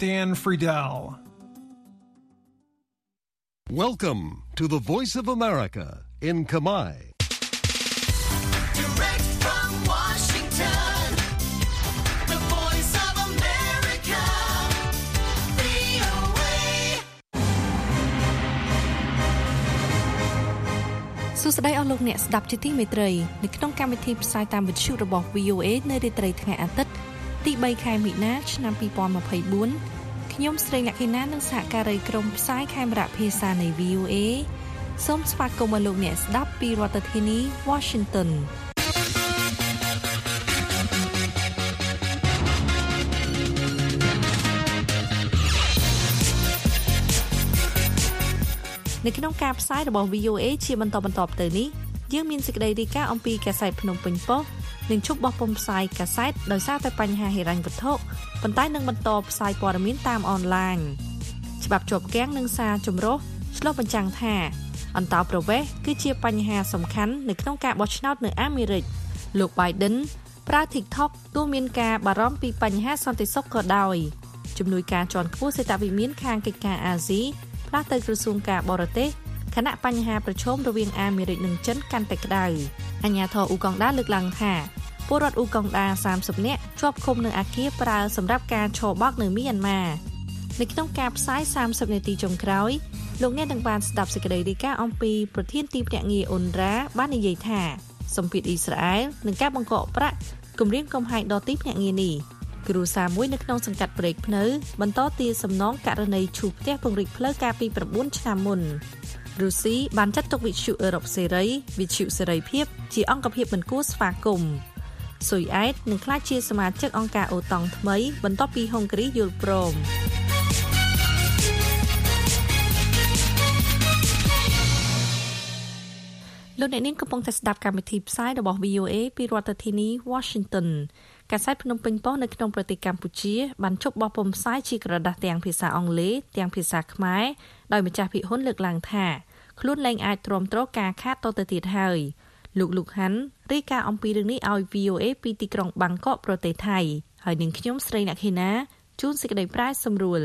Dan Friedel. Welcome to the Voice of America in Kamai. Direct from Washington, the voice of America, VOA. សួស្តីអស់លោកអ្នកស្ដាប់ជាទីមេត្រីនៅក្នុងកម្មវិធីផ្សាយតាមវិទ្យុរបស់ VOA នៅរាត្រីថ្ងៃអាទិត្យ ទី3ខែមិនិនាឆ្នាំ2024ខ្ញុំស្រីលក្ខិណានិងសហការីក្រុមផ្សាយខេមរៈភាសានៃ VOA សូមស្វាគមន៍អស់លោកអ្នកស្ដាប់ពីរដ្ឋធានី Washington នៅក្នុងការផ្សាយរបស់ VOA ជាបន្តបន្តទៅនេះយើងមានសេចក្តីរាយការណ៍អំពីកាសែតភ្នំពេញប៉ុស្តិ៍ នឹងជប់បោះពុម្ពផ្សាយកាសែតដោយសារតែបញ្ហាហិរញ្ញវត្ថុប៉ុន្តែនឹងបន្តផ្សាយព័ត៌មានតាមអនឡាញច្បាប់ជាប់គាំងនិងសារចម្រុះឆ្លុះបញ្ចាំងថា អន្តោប្រវេសន៍គឺជាបញ្ហាសំខាន់នៅក្នុងការបោះឆ្នោតនៅអាមេរិកលោក Biden ប្រើ TikTok ទោះមានការបារម្ភពីបញ្ហាសន្តិសុខក៏ដោយជំនួយការជាន់ខ្ពស់សេតវិមានខាងកិច្ចការអាស៊ីផ្លាស់ទៅក្រសួងការបរទេសខណៈបញ្ហាប្រឈមរវាងអាមេរិកនិងចិនកាន់តែក្តៅ អាញាធរអ៊ូកុងដាលើកឡើងថាពលរដ្ឋអ៊ូកុងដា30នាក់ជាប់ឃុំនៅអាគារប្រើសម្រាប់ការឆបោកនៅមីយ៉ាន់ម៉ានៅក្នុងការផ្សាយ30នាទីចុងក្រោយលោកអ្នកនឹងបានស្ដាប់សេចក្តីរាយការណ៍អំពីប្រធានទីភ្នាក់ងារអ៊ុនរ៉ាបាននិយាយថាសម្ពាធអ៊ីស្រាអែលនឹងការបង្កកប្រាក់គម្រាមកំហែងដល់ទីភ្នាក់ងារនេះគ្រូសាមួយនៅក្នុងសង្កាត់ព្រែកភ្នៅបន្តទារសំណងករណីឈូសផ្ទះពង្រីកផ្លូវកាលពី9ឆ្នាំមុន រុស្ស៊ីបានចាត់ទុកវិទ្យុអឺរ៉ុបសេរីវិទ្យុសេរីភាពជាអង្គភាពមិនគួរស្វាគមន៍ស៊ុយអែតនឹងក្លាយជាសមាជិកអង្គការអូតង់ថ្មីបន្ទាប់ពីហុងគ្រីយល់ព្រមលោកអ្នកនាងកំពុងតែស្ដាប់កម្មវិធីផ្សាយរបស់ VOA ពីរដ្ឋធានី Washington កាសែតភ្នំពេញប៉ុស្តិ៍នៅក្នុងប្រទេសកម្ពុជាបានជប់បោះពុម្ពផ្សាយជាក្រដាស់ទាំងភាសាអង់គ្លេសទាំងភាសាខ្មែរដោយម្ចាស់ភាគហ៊ុនលើកឡើងថាខ្លួនលែងអាចទ្រាំទ្រការខាតតទៅទៀតហើយលោកលូកហាន់រាយការណ៍អំពីរឿងនេះឲ្យ VOA ពីទីក្រុងបាងកកប្រទេសថៃហើយនឹងខ្ញុំស្រីអ្នកខេណាជួនសេចក្តីប្រាយសម្រួល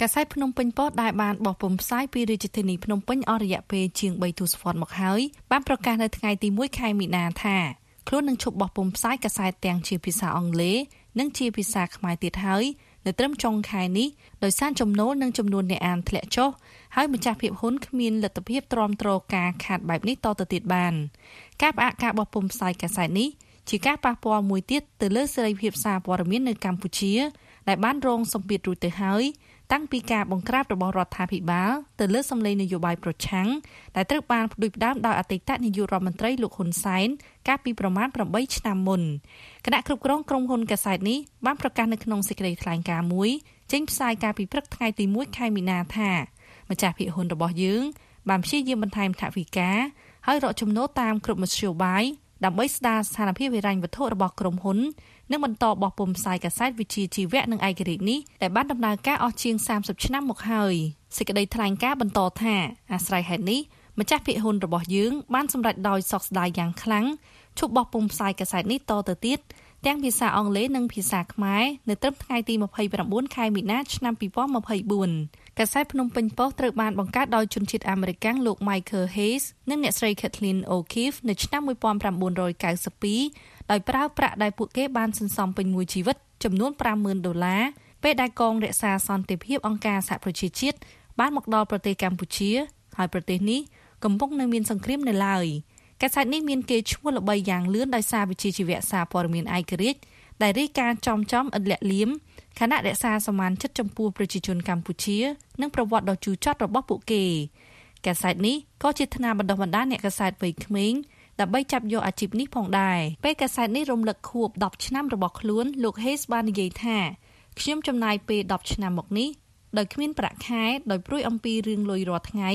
កាសែតភ្នំពេញប៉ុស្តិ៍ដែលបានបោះពុម្ពផ្សាយពីរាជធានីភ្នំពេញអស់រយៈពេលជាង3ទសវត្សរ៍មកហើយបានប្រកាសនៅថ្ងៃទី1ខែមីនាថា ខ្លួននឹងឈប់បោះពុម្ពផ្សាយកាសែតទាំងជាភាសាអង់គ្លេសនិងជាភាសាខ្មែរទៀតហើយនៅត្រឹមចុងខែនេះដោយសារចំណូលនិងចំនួនអ្នកអានធ្លាក់ចុះហើយម្ចាស់ភាពហ៊ុនគ្មានលទ្ធភាពទ្រាំទ្រការខាតបែបនេះតទៅទៀតបាន ការផ្អាកការបោះពុម្ពផ្សាយកាសែតនេះជាការប៉ះពាល់មួយទៀតទៅលើសេរីភាពសារព័ត៌មាននៅកម្ពុជា ដែលបានរងសម្ពាធរួចទៅហើយ តាំងពីការបង្ក្រាបរបស់រដ្ឋាភិបាលទៅលើសម្លេងនយោបាយប្រឆាំងដែលត្រូវបានផ្ដួចផ្ដើមដោយអតីតនាយករដ្ឋមន្ត្រីលោកហ៊ុនសែនកាលពីប្រមាណ8ឆ្នាំមុនគណៈគ្រប់គ្រងក្រុមហ៊ុនកាសែតនេះបានប្រកាសនៅក្នុងសេចក្តីថ្លែងការណ៍មួយចេញផ្សាយកាលពីព្រឹកថ្ងៃទី1ខែមីនាថាម្ចាស់ភាគហ៊ុនរបស់យើងបានព្យាយាមបន្ថែមថវិកាហើយរកចំណូលតាមគ្រប់មធ្យោបាយដើម្បីស្ដារស្ថានភាពហិរញ្ញវត្ថុរបស់ក្រុមហ៊ុន និងបន្តបោះពុម្ពផ្សាយកាសែតវិជាជីវៈនិងឯករាជ្យនេះដែលបានដំណើរការអស់ជាង30ឆ្នាំមកហើយសេចក្តីថ្លែងការណ៍បន្តថាអាស្រ័យហេតុនេះម្ចាស់ភាគហ៊ុនរបស់យើងបានសម្រេចដោយសោកស្ដាយយ៉ាងខ្លាំងឈប់បោះពុម្ពផ្សាយកាសែតនេះតទៅទៀតទាំងភាសាអង់គ្លេសនិងភាសាខ្មែរនៅត្រឹមថ្ងៃទី29ខែមីនាឆ្នាំ2024កាសែតភ្នំពេញប៉ុស្តិ៍ត្រូវបានបង្កើតដោយជនជាតិអាមេរិកាំងលោក Michael Hayes និងអ្នកស្រី Kathleen O'Keefe នៅឆ្នាំ1992 ដោយប្រើប្រាក់ដែលពួកគេបានសន្សំពេញមួយជីវិតចំនួន50,000ដុល្លារពេលដែលកងរក្សាសន្តិភាពអង្គការសហប្រជាជាតិបានមកដល់ប្រទេសកម្ពុជា ហើយប្រទេសនេះកំពុងនៅមានសង្គ្រាមនៅឡើយកាសែតនេះមានគេឈ្មោះល្បីយ៉ាងលឿនដោយសារវិជាជីវៈសារព័ត៌មានឯករាជ្យដែលរាយការណ៍ចំចំឥតលាក់លៀមខណៈរក្សាសមានចិត្តចំពោះប្រជាជនកម្ពុជា និងប្រវត្តិដ៏ជូរចត់របស់ពួកគេកាសែតនេះក៏ជាថ្នាលបណ្ដុះបណ្ដាលអ្នកកាសែតវ័យក្មេង ដើម្បីចាប់យកអាជីពនេះផងដែរពេលកាសែតនេះរំលឹកខួប10ឆ្នាំរបស់ខ្លួនលោក Hayes បាននិយាយថាខ្ញុំចំណាយពេល10ឆ្នាំមកនេះដោយគ្មានប្រាក់ខែដោយព្រួយអំពីរឿងលុយរាល់ថ្ងៃ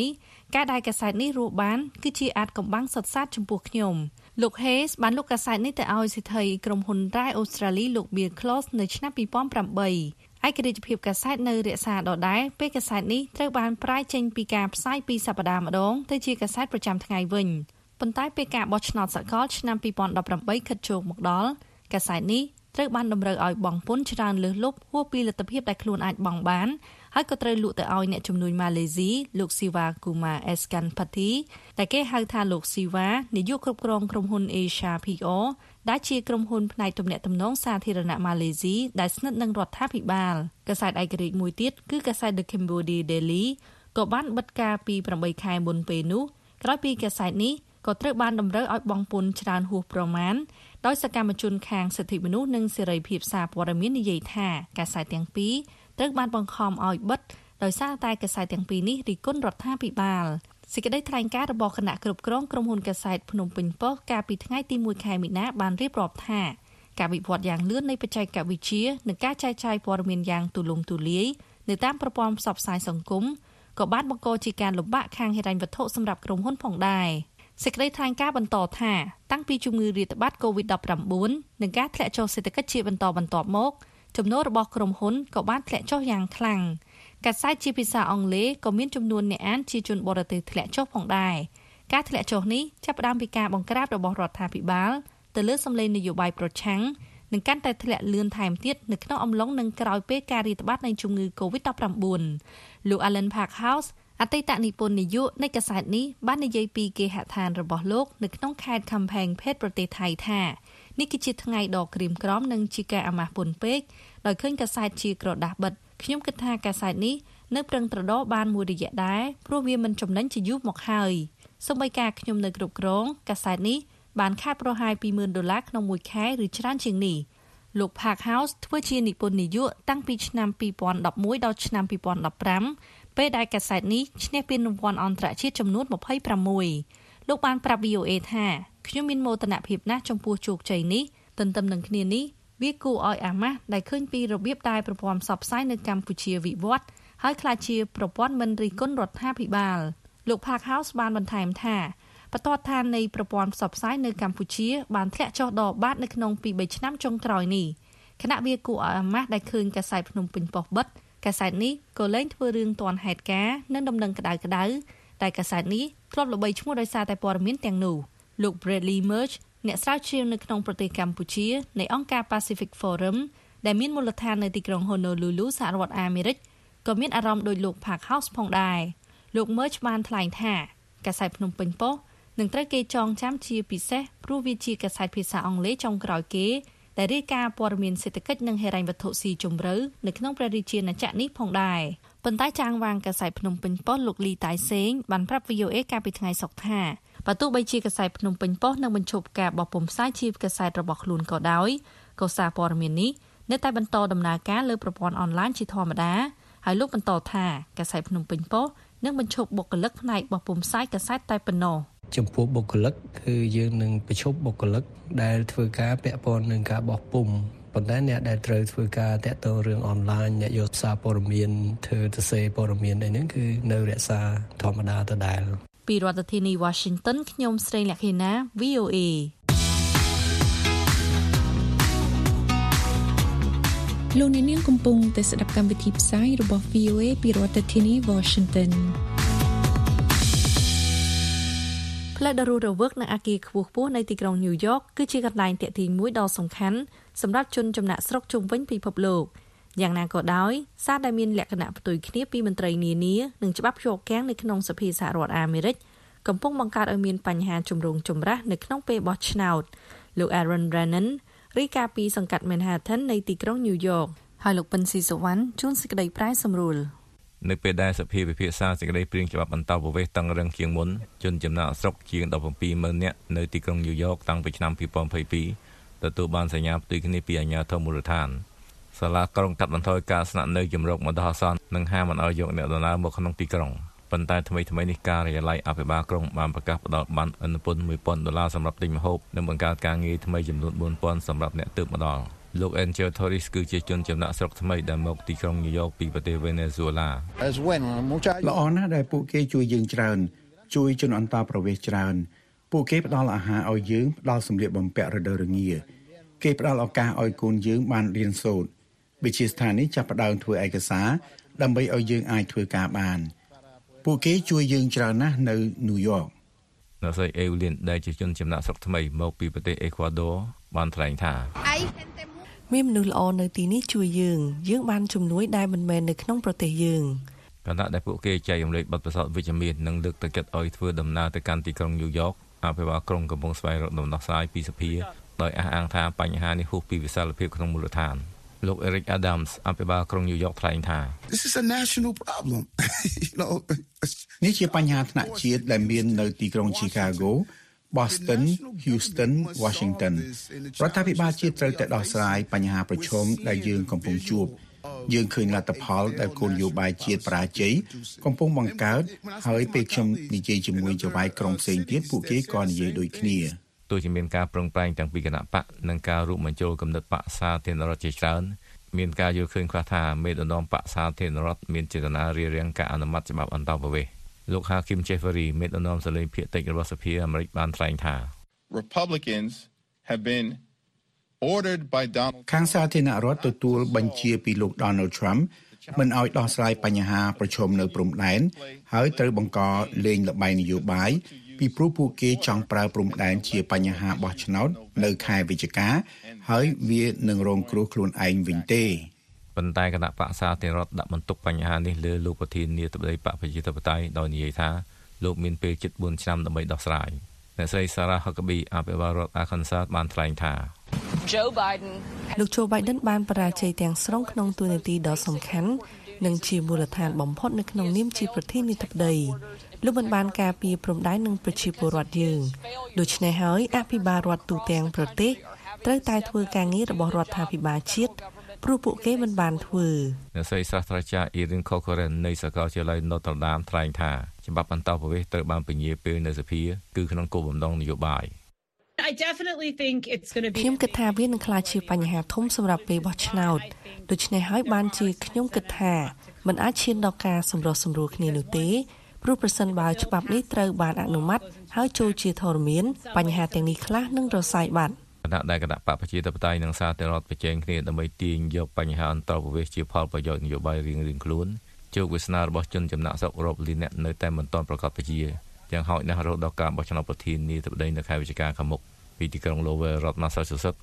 ការដែលកាសែតនេះរស់បានគឺជាអាចកំបាំងសុទ្ធសាធចំពោះខ្ញុំលោក Hayes បានលោកកាសែតនេះទៅឲ្យសិទ្ធិក្រុមហ៊ុនរ៉ាយអូស្ត្រាលីលោក Bill Close នៅឆ្នាំ2008ឯករាជ្យភាពកាសែតនៅរក្សាដដែលពេលកាសែតនេះត្រូវបានប្រែចេញពីការផ្សាយពីសប្តាហ៍ម្ដងទៅជាកាសែតប្រចាំថ្ងៃវិញ ប៉ុន្តែពេលការបោះឆ្នោតសកលឆ្នាំ2018ខិតជោគមកដល់កាសែតនេះត្រូវបានតម្រូវឲ្យបង់ពន្ធច្រើនលើសលប់ហួសពីលទ្ធភាពដែលខ្លួនអាចបង់បានហើយក៏ត្រូវលក់ទៅឲ្យអ្នកជំនួញម៉ាឡេស៊ីលោកស៊ីវ៉ាគូម៉ាអេសកាន់ផាទីដែលគេហៅថាលោកស៊ីវ៉ានាយកគ្រប់គ្រងក្រុមហ៊ុន Asia PR ដែលជាក្រុមហ៊ុនផ្នែកទំនាក់ទំនងសាធារណៈម៉ាឡេស៊ីដែលស្និទ្ធនឹងរដ្ឋាភិបាលកាសែតឯករាជ្យមួយទៀតគឺកាសែត The Cambodia Daily ក៏បានបិទការពី8ខែមុនពេលនោះក្រោយពីកាសែតនេះ ក៏ត្រូវបានតម្រូវឲ្យបង់ពន្ធច្រើនហួសប្រមាណដោយសកម្មជនខាងសិទ្ធិមនុស្សនិងសេរីភាពសារព័ត៌មាននិយាយថាកាសែតទាំងពីរត្រូវបានបង្ខំឲ្យបិទដោយសារតែកាសែតទាំងពីរនេះរិះគន់រដ្ឋាភិបាលសេចក្តីថ្លែងការណ៍របស់គណៈគ្រប់គ្រងក្រុមហ៊ុនកាសែតភ្នំពេញប៉ុស្តិ៍កាលពីថ្ងៃទី1ខែមីនាបានរៀបរាប់ថាការវិវត្តយ៉ាងលឿននៃបច្ចេកវិទ្យានិងការចែកចាយព័ត៌មានយ៉ាងទូលំទូលាយនៅតាមប្រព័ន្ធផ្សព្វផ្សាយសង្គមក៏បានបង្កជាការលំបាកខាងហិរញ្ញវត្ថុសម្រាប់ក្រុមហ៊ុនផងដែរ សេចក្តីថ្លែងការណ៍បន្តថាតាំងពីជំងឺរាតត្បាត COVID-19 និងការធ្លាក់ចុះសេដ្ឋកិច្ចជាបន្តបន្ទាប់មកចំណូលរបស់ក្រុមហ៊ុនក៏បានធ្លាក់ចុះយ៉ាងខ្លាំងកាសែតជាភាសាអង់គ្លេសក៏មានចំនួនអ្នកអានជាជនបរទេសធ្លាក់ចុះផងដែរការធ្លាក់ចុះនេះចាប់ផ្ដើមពីការបង្ក្រាបរបស់រដ្ឋាភិបាលទៅលើសម្លេងនយោបាយប្រឆាំងនឹងកាន់តែធ្លាក់លឿនថែមទៀតនៅក្នុងអំឡុងនឹងក្រោយពេលការរាតត្បាតនៃជំងឺ Covid-19 លោក Alan Parkhouse អតីតនិពន្ធនាយកនៃកាសែតនេះបាននិយាយពីគេហដ្ឋានរបស់លោកនៅក្នុងខេត្ត Kamphaeng Phet ប្រទេសថៃថានេះគឺជាថ្ងៃដ៏ក្រៀមក្រំនិងជាការអាម៉ាស់ពន់ពេកដោយឃើញកាសែតជាក្រដាស់បិទខ្ញុំគិតថាកាសែតនេះនៅប្រឹងត្រដបានមួយរយៈដែរព្រោះវាមិនចំណេញជាយូរមកហើយសូម្បីការខ្ញុំនៅគ្រប់គ្រងកាសែតនេះបានខាតប្រហែល20,000ដុល្លារក្នុងមួយខែឬច្រើនជាងនេះលោក Park House ធ្វើជានិពន្ធនាយកតាំងពីឆ្នាំ2011ដល់ឆ្នាំ2015 ពេលដែលកាសែតនេះឈ្នះពានរង្វាន់អន្តរជាតិចំនួន26លោកបានប្រាប់ VOA ថាខ្ញុំមានមោទនភាពណាស់ចំពោះជោគជ័យនេះទន្ទឹមនឹងគ្នានេះវាគួរឲ្យអាម៉ាស់ដែលឃើញពីរបៀបដែលប្រព័ន្ធផ្សព្វផ្សាយនៅកម្ពុជាវិវត្តហើយក្លាយជាប្រព័ន្ធមិនរិះគន់រដ្ឋាភិបាលលោក Park House បានបន្ថែមថាបន្ទាត់ឋាននៃប្រព័ន្ធផ្សព្វផ្សាយនៅកម្ពុជាបានធ្លាក់ចុះដល់បាតនៅក្នុងពី3ឆ្នាំចុងក្រោយនេះគណៈវាគួរឲ្យអាម៉ាស់ដែលឃើញកាសែតភ្នំពេញប៉ុស្តិ៍បិទ កាសែតនេះក៏លែងធ្វើរឿងទាន់ហេតុការណ៍និងដំណឹងក្តៅក្តៅតែកាសែតនេះធ្លាប់ល្បីឈ្មោះដោយសារតែព័ត៌មានទាំងនោះលោក Bradley Merch អ្នកស្រាវជ្រាវនៅក្នុងប្រទេសកម្ពុជានៃអង្គការ Pacific Forum ដែលមានមូលដ្ឋាននៅទីក្រុង Honolulu សហរដ្ឋអាមេរិកក៏មានអារម្មណ៍ដូចលោក Park House ផងដែរលោក Merch បានថ្លែងថាកាសែតភ្នំពេញប៉ុស្តិ៍នឹងត្រូវគេចងចាំជាពិសេសព្រោះវាជាកាសែតភាសាអង់គ្លេសចុងក្រោយគេ ដែលរាយការណ៍ព័ត៌មានសេដ្ឋកិច្ចនិងហិរញ្ញវត្ថុស៊ីជម្រៅនៅក្នុងព្រះរាជាណាចក្រនេះផងដែរប៉ុន្តែចាងវាងកាសែតភ្នំពេញប៉ុស្តិ៍លោកលីតៃសេងបានប្រាប់ VOA កាលពីថ្ងៃសុក្រថាបើទោះបីជាកាសែតភ្នំពេញប៉ុស្តិ៍នឹងបញ្ឈប់ការបោះពុម្ពផ្សាយជាកាសែតរបស់ខ្លួនក៏ដោយក៏សារព័ត៌មាននេះនៅតែបន្តដំណើរការលើប្រព័ន្ធអនឡាញជាធម្មតាហើយលោកបន្តថាកាសែតភ្នំពេញប៉ុស្តិ៍នឹងបញ្ឈប់បុគ្គលិកផ្នែកបោះពុម្ពផ្សាយកាសែតតែប៉ុណ្ណោះ ចំពោះបុគ្គលិកគឺយើងនឹងបញ្ឈប់បុគ្គលិកដែលធ្វើការពាក់ព័ន្ធនឹងការបោះពុម្ពប៉ុន្តែអ្នកដែលត្រូវធ្វើការតាក់ទងរឿងអនឡាញអ្នកយកសារព័ត៌មានធ្វើទៅសេព័ត៌មានអីហ្នឹងគឺនៅរក្សាធម្មតាដដែលពីរដ្ឋធានី Washington ខ្ញុំស្រីលក្ខិណា VOA លោកអ្នកនាងកំពុងតែស្ដាប់កម្មវិធីផ្សាយរបស់ VOA ពីរដ្ឋធានី Washington ផ្លូវដ៏រស់រវើកនៅអាគារខ្ពស់ៗនៅទីក្រុងញូវយ៉កគឺជាកន្លែងទាក់ទាញមួយដ៏សំខាន់សម្រាប់ជនចំណាក់ស្រុកជុំវិញពិភពលោកយ៉ាងណាក៏ដោយសារដែលមានលក្ខណៈផ្ទុយគ្នាពីមន្ត្រីនានានិងច្បាប់ជាប់គាំងនៅក្នុងសភាសហរដ្ឋអាមេរិកកំពុងបង្កើតឲ្យមានបញ្ហាជំរងចម្រាស់នៅក្នុងពេលបោះឆ្នោតលោក Aaron Brennan រីកាពីសង្កាត់ Manhattan នៃទីក្រុង New York ហើយលោកពិនស៊ីសវណ្ណជួនសេចក្តីប្រែសម្រួល នៅពេលដែលសភាពិភាក្សាសេចក្តីព្រៀងច្បាប់បន្តប្រវេសតឹងរឹងជាងមុនជនចំណាក់ស្រុកជាង170,000នាក់នៅទីក្រុងញូវយ៉កតាំងពីឆ្នាំ2022ទទួលបានសញ្ញាផ្ទុយគ្នាពីអាជ្ញាធរមូលដ្ឋានសាលាក្រុងកាត់បន្ថយការស្នាក់នៅជំរកបណ្ដោះអាសន្ននិងហាមមិនឲ្យយកអ្នកដំណើរមកក្នុងទីក្រុងប៉ុន្តែថ្មីថ្មីនេះការិយាល័យអភិបាលក្រុងបានប្រកាសផ្តល់បានអនុពន្ធ1000ដុល្លារសម្រាប់ទិញម្ហូបនិងបង្កើតការងារថ្មីចំនួន4000សម្រាប់អ្នកទើបមកដល់ លោក Angel Torres គឺជាជនចំណាក់ស្រុកថ្មីដែលមកទីក្រុងញូវយ៉កពីប្រទេសវេណេស៊ុយឡាល្អណាស់ដែលពួកគេជួយយើងច្រើន ជួយជនអន្តោប្រវេសន៍ច្រើន ពួកគេផ្ដល់អាហារឲ្យយើងផ្ដល់សម្លៀកបំពាក់រដូវរងាគេផ្ដល់ឱកាសឲ្យកូនយើងបានរៀនសូត្រវិជាស្ថាននេះចាប់ផ្ដើមធ្វើឯកសារដើម្បីឲ្យយើងអាចធ្វើការបាន ពួកគេជួយយើងច្រើនណាស់នៅញូវយ៉កអ្នកស្រីអេវលីនដែលជាជនចំណាក់ស្រុកថ្មីមកពីប្រទេសអេក្វាឌ័របានថ្លែងថា មានមនុស្សល្អនៅទីនេះជួយយើងយើងបានជំនួយដែលមិនមែននៅក្នុងប្រទេសយើងគណៈដែលពួកគេចែករំលែកបទពិសោធន៍វិជ្ជមាននិងលើកទឹកចិត្តឲ្យធ្វើដំណើរទៅកាន់ទីក្រុងញូវយ៉កអភិបាលក្រុងកំពុងស្វែងរកដំណោះស្រាយពីសភាដោយអះអាងថាបញ្ហានេះហួសពីវិសាលភាពក្នុងមូលដ្ឋានលោក Eric Adams អភិបាលក្រុងញូវយ៉កថ្លែងថា This is a national problem. you know, it's នេះជាបញ្ហាថ្នាក់ជាតិដែលមាននៅទីក្រុង Chicago Boston Houston Washington រដ្ឋាភិបាលជាតិត្រូវតែដោះស្រាយបញ្ហាប្រឈមដែលយើងកំពុងជួបយើងឃើញលទ្ធផលដែលគោលនយោបាយជាតិបរាជ័យកំពុងបង្កើតហើយពេលខ្ញុំនិយាយជាមួយចៅហ្វាយក្រុងផ្សេងទៀតពួកគេក៏និយាយដូចគ្នាទោះជាមានការប្រឹងប្រែងទាំងពីគណៈបកនិងការរួមបញ្ចូលគំនិតបកសាធារណរដ្ឋជាច្រើនមានការយល់ឃើញខ្លះថាមេដឹកនាំបកសាធារណរដ្ឋមានចេតនារារាំងការអនុម័តច្បាប់អន្តោប្រវេសន៍ លោក Hakim Jeffrey មេដឹកនាំសលេងភាគតិចរបស់សភាអាមេរិកបានថ្លែងថា Republicans have been ordered by Donald ខាងសាធារណរដ្ឋទទួលបញ្ជាពីលោក Donald Trump មិនឲ្យដោះស្រាយបញ្ហាប្រឈមនៅព្រំដែនហើយត្រូវបង្កលេងលបែងនយោបាយពីព្រោះពួកគេចង់ប្រើព្រំដែនជាបញ្ហាបោះឆ្នោតនៅខែវិច្ឆិកា ហើយវានឹងរងគ្រោះខ្លួនឯងវិញទេ ប៉ុន្តែគណៈបកសាធារណរដ្ឋដាក់បន្ទុកបញ្ហានេះលើលោកប្រធានាធិបតីបកប្រជាធិបតេយ្យដោយនិយាយថាលោកមានពេលជិត4ឆ្នាំដើម្បីដោះស្រាយអ្នកស្រី Sarah Huckabee អភិបាលរដ្ឋ Arkansas បានថ្លែងថា Joe Biden លោក Joe Biden បានបរាជ័យទាំងស្រុងក្នុងទូនាទីដ៏សំខាន់និងជាមូលដ្ឋានបំផុតនៅក្នុងនាមជាប្រធានាធិបតីលោកមិនបានការពារព្រំដែននិងប្រជាពលរដ្ឋយើងដូច្នេះហើយអភិបាលរដ្ឋទូទាំងប្រទេសត្រូវតែធ្វើការងាររបស់រដ្ឋាភិបាលជាតិ ព្រោះពួកគេមិនបានធ្វើអ្នកស្រីសាស្ត្រាចារ្យ Erin Corcoran នៃសាកលវិទ្យាល័យ Notre Dame ថ្លែងថាច្បាប់បន្តប្រវេសន៍ត្រូវបានពន្យាពេលនៅសភាគឺក្នុងគោលបំណងនយោបាយ I definitely think it's going to be ខ្ញុំគិតថាវានឹងក្លាយជាបញ្ហាធំសម្រាប់ពេលបោះឆ្នោតដូច្នេះហើយបានជាខ្ញុំគិតថាมันអាចឈានដល់ការសម្រុះសម្រួលគ្នានោះទេព្រោះប្រសិនបើច្បាប់នេះត្រូវបានអនុម័តហើយចូលជាធរមានបញ្ហាទាំងនេះខ្លះនឹងរសាយបាត់ គណៈដែលគណៈបកប្រជាធិបតេយ្យនិងសាធារណរដ្ឋប្រជែងគ្នាដើម្បីទាញយកបញ្ហាអន្តរប្រវេសន៍ជាផលប្រយោជន៍នយោបាយរៀងៗខ្លួនជោគវាសនារបស់ជនចំណាក់ស្រុករាប់លានអ្នកនៅតែមិនទាន់ប្រកបប្រជាទាំងហោចណាស់រហូតដល់ការបោះឆ្នោតប្រធានាធិបតីនៅខែវិច្ឆិកាខាងមុខពីទីក្រុង Lowell រដ្ឋ Massachusetts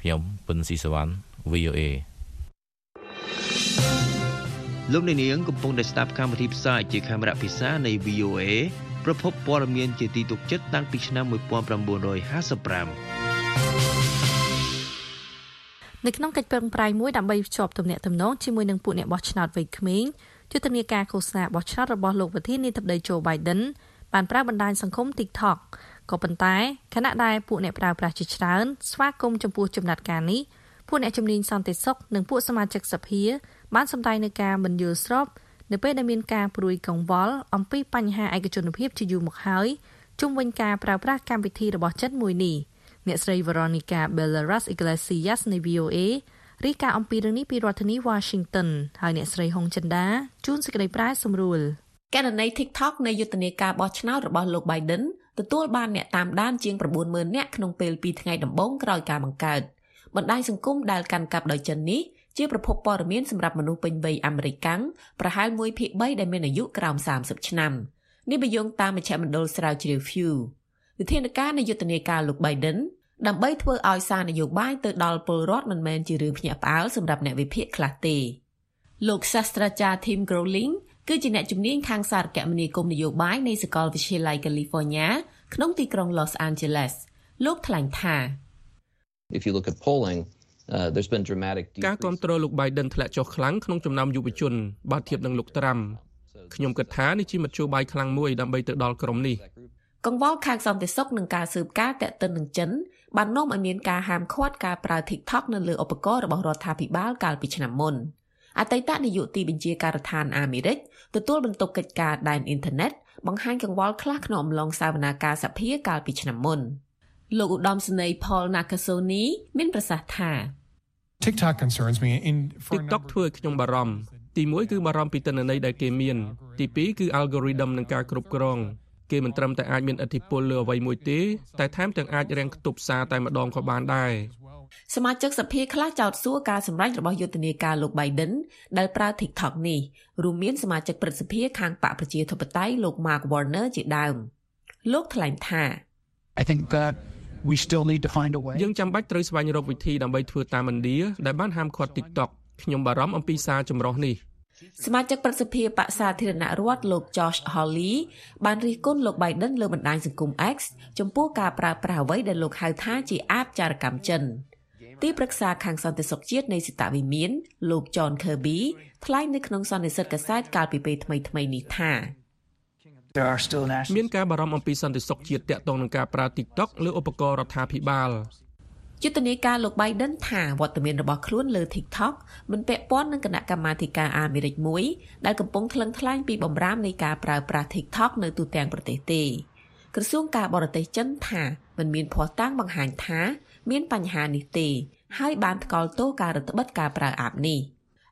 ខ្ញុំពិនស៊ីសវណ្ណ VOA លោកអ្នកនាងកំពុងតែស្ដាប់កម្មវិធីផ្សាយជាខេមរៈភាសានៃ VOA ប្រភពព័ត៌មានជាទីទុកចិត្តតាំងពីឆ្នាំ1955 នៅក្នុងកិច្ចប្រឹងប្រែងមួយដើម្បីភ្ជាប់ទំនាក់ទំនងជាមួយនឹងពួកអ្នកបោះឆ្នោតវ័យក្មេងយុទ្ធនាការឃោសនាបោះឆ្នោតរបស់លោកប្រធានាធិបតី Joe Biden បានប្រើបណ្ដាញសង្គម TikTok ក៏ប៉ុន្តែខណៈដែលពួកអ្នកប្រើប្រាស់ជាច្រើនស្វាគមន៍ចំពោះចំណាត់ការនេះពួកអ្នកជំនាញសន្តិសុខនិងពួកសមាជិកសភា បានសម្ដែងនឹងការមិនយល់ស្របនៅពេលដែលមានការព្រួយកង្វល់អំពីបញ្ហាឯកជនភាពជាយូរមកហើយជុំវិញការប្រើប្រាស់កម្មវិធីរបស់ចិនមួយនេះ អ្នកស្រី Veronica Belarus Iglesias នៃ VOA រីកាអំពីរឿងនេះពីរដ្ឋធានី Washington ហើយអ្នកស្រីហុងចិន្តាជួនសេចក្តីប្រាយសម្រួលករណី TikTok នៃយុទ្ធនាការបោះឆ្នោតរបស់លោក Biden ទទួលបានអ្នកតាមដានជាង90000នាក់ក្នុងពេល2ថ្ងៃដំបូងក្រោយការបង្កើតបណ្ដាញសង្គមដែលកាន់កាប់ដោយចិននេះជាប្រភពព័ត៌មានសម្រាប់មនុស្សពេញវ័យអាមេរិកកាំងប្រហែល1ភាគ3ដែលមានអាយុក្រោម30ឆ្នាំនេះបញ្យងតាមមជ្ឈមណ្ឌលស្រាវជ្រាវ Pew វិធានការនៃយុទ្ធនាការលោក Biden ដើម្បីធ្វើឲ្យសារនយោបាយទៅដល់ពលរដ្ឋមិនមែនជារឿងភ្ញាក់ផ្អើលសម្រាប់អ្នកវិភាគខ្លះទេលោកសាស្ត្រាចារ្យ Tim Growling គឺជាអ្នកជំនាញខាងសារគមនាគមន៍នយោបាយនៃសាកលវិទ្យាល័យ California ក្នុងទីក្រុង Los Angeles លោកថ្លែងថា If you look at polling uh, there's been dramatic ការគ្រប់គ្រងលោក Biden ធ្លាក់ចុះខ្លាំងក្នុងចំណោមយុវជនបើធៀបនឹងលោកត្រាំខ្ញុំគិតថានេះជាមធ្យោបាយខ្លាំងមួយដើម្បីទៅដល់ក្រុមនេះ កង្វល់ខាងសន្តិសុខនិងការស៊ើបការណ៍តាក់ទិននឹងចិនបាននាំឲ្យមានការហាមឃាត់ការប្រើ TikTok នៅលើឧបករណ៍របស់រដ្ឋាភិបាលកាលពីឆ្នាំមុនអតីតនាយកទីបញ្ជាការដ្ឋានអាមេរិកទទួលបន្ទុកកិច្ចការដែនអ៊ីនធឺណិតបង្ហាញកង្វល់ខ្លះក្នុងអំឡុងសវនាការសភាកាលពីឆ្នាំមុនលោកឧត្តមសេនីយ៍ Paul Nakasone មានប្រសាសន៍ថា TikTok concerns me in TikTok ធ្វើឲ្យខ្ញុំបារម្ភទី1គឺបារម្ភពីទិន្នន័យដែលគេមានទី2គឺ algorithm និងការគ្រប់គ្រង គេមិនត្រឹមតែអាចមានឥទ្ធិពលលើអ្វីមួយទេតែថែមទាំងអាចរាំងខ្ទប់សារតែម្ដងក៏បានដែរសមាជិកសភាខ្លះចោទសួរការសម្ដែងរបស់យុទ្ធនាការលោក Biden ដែលប្រើ TikTok នេះរួមមានសមាជិកព្រឹទ្ធសភាខាងបកប្រជាធិបតេយ្យលោក Mark Warner ជាដើមលោកថ្លែងថា I think that we still need to find a way យើងចាំបាច់ត្រូវស្វែងរកវិធីដើម្បីធ្វើតាមឥណ្ឌាដែលបានហាមឃាត់ TikTok ខ្ញុំបារម្ភអំពីសារចម្រុះនេះ សមាជិកប្រសិទ្ធភាពបក្សសាធារណរដ្ឋលោក Josh Hawley បានរិះគន់លោក Biden លើបណ្ដាញសង្គម X ចំពោះការប្រើប្រាស់អ្វីដែលលោកហៅថាជាអាបចារកម្មចិនទីប្រឹក្សាខាងសន្តិសុខជាតិនៃសិតវិមាន លោក John Kirby ថ្លែងនៅក្នុងសន្និសីទកាសែតកាលពីពេលថ្មីៗនេះថា There are still national មានការបារម្ភអំពីសន្តិសុខជាតិតាក់ទងនឹងការប្រើ TikTok លើឧបករណ៍រដ្ឋាភិបាល យុទ្ធនាការលោក Biden ថាវត្តមានរបស់ខ្លួនលើ TikTok មិនពាក់ព័ន្ធនឹងគណៈកម្មាធិការអាមេរិកមួយដែលកំពុងថ្លឹងថ្លែងពីបំរាមនៃការប្រើប្រាស់ TikTok នៅទូទាំងប្រទេសទេក្រសួងការបរទេសចិនថាมันមានភ័ស្តុតាងបង្ហាញថា មានបញ្ហានេះទេ ហើយបានថ្កោលទោសការរដ្ឋបិទការប្រើអាបនេះ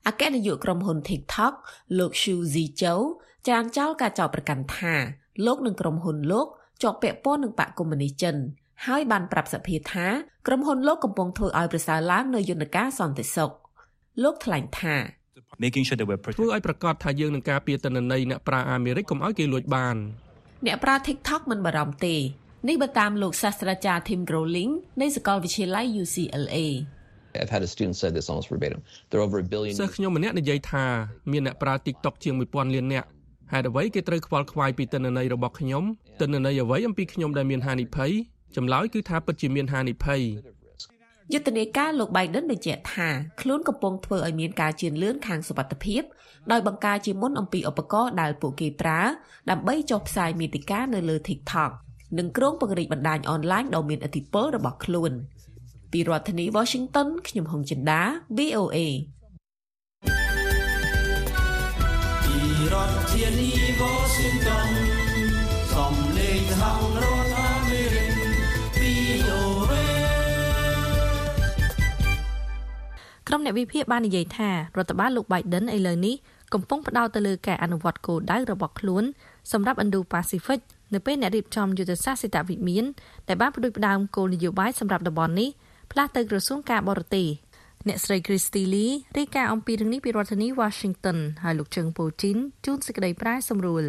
អគ្គនាយកក្រុមហ៊ុន TikTok លោក Xu Zhichou ចានចោលការចោទប្រកាន់ថាលោកនិងក្រុមហ៊ុនលោកជាប់ពាក់ព័ន្ធនឹងបកកុម្មុយនីសចិន ហើយបានប្រាប់សភាថាក្រុមហ៊ុនលោកកំពុងធ្វើឲ្យប្រសើរឡើងនៅយន្តការសន្តិសុខលោកថ្លែងថា making sure that we're ធ្វើឲ្យប្រកាសថាយើងនឹងការពារតនន័យអ្នកប្រើអាមេរិកកុំឲ្យគេលួចបានអ្នកប្រើ TikTok មិនបារម្ភទេនេះបើតាមលោកសាស្ត្រាចារ្យ Tim Growling នៃសាកលវិទ្យាល័យ UCLA I've had a student say this almost verbatim. There are over a billion សិស្សខ្ញុំម្នាក់និយាយថាមានអ្នកប្រើ TikTok ជាង1000លាននាក់ហេតុអ្វីគេត្រូវខ្វល់ខ្វាយពីតនន័យរបស់ខ្ញុំតនន័យអ្វីអំពីខ្ញុំដែលមានហានិភ័យ ចម្លើយគឺថាពិតជាមានហានិភ័យយុទ្ធនាការលោក Biden បញ្ជាក់ថាខ្លួនកំពុងធ្វើឲ្យមានការជឿនលឿនខាងសុវត្ថិភាពដោយបង្ការជាមុនអំពីឧបករណ៍ដែលពួកគេប្រើដើម្បីចុះផ្សាយមាតិកានៅលើ TikTok និងក្រុងពង្រីកបណ្ដាញអនឡាញដ៏មានឥទ្ធិពលរបស់ខ្លួន ពីរដ្ឋធានី Washington ខ្ញុំហុងចិន្តា VOA ពីរដ្ឋធានី Washington ក្រុមអ្នកវិភាគបាននិយាយថារដ្ឋបាលលោក Biden ឥឡូវនេះកំពុងផ្ដោតទៅលើការអនុវត្តគោលដៅរបស់ខ្លួនសម្រាប់ Indo-Pacific នៅពេលអ្នករៀបចំយុទ្ធសាស្ត្រសេតវិមានដែលបានផ្ដួចផ្ដើមគោលនយោបាយសម្រាប់តំបន់នេះផ្លាស់ទៅក្រសួងការបរទេសអ្នកស្រី Christy Lee រាយការណ៍អំពីរឿងនេះពីរដ្ឋធានី Washington ហើយលោកជើងពូជីនជួនសេចក្តីប្រាយសម្រួល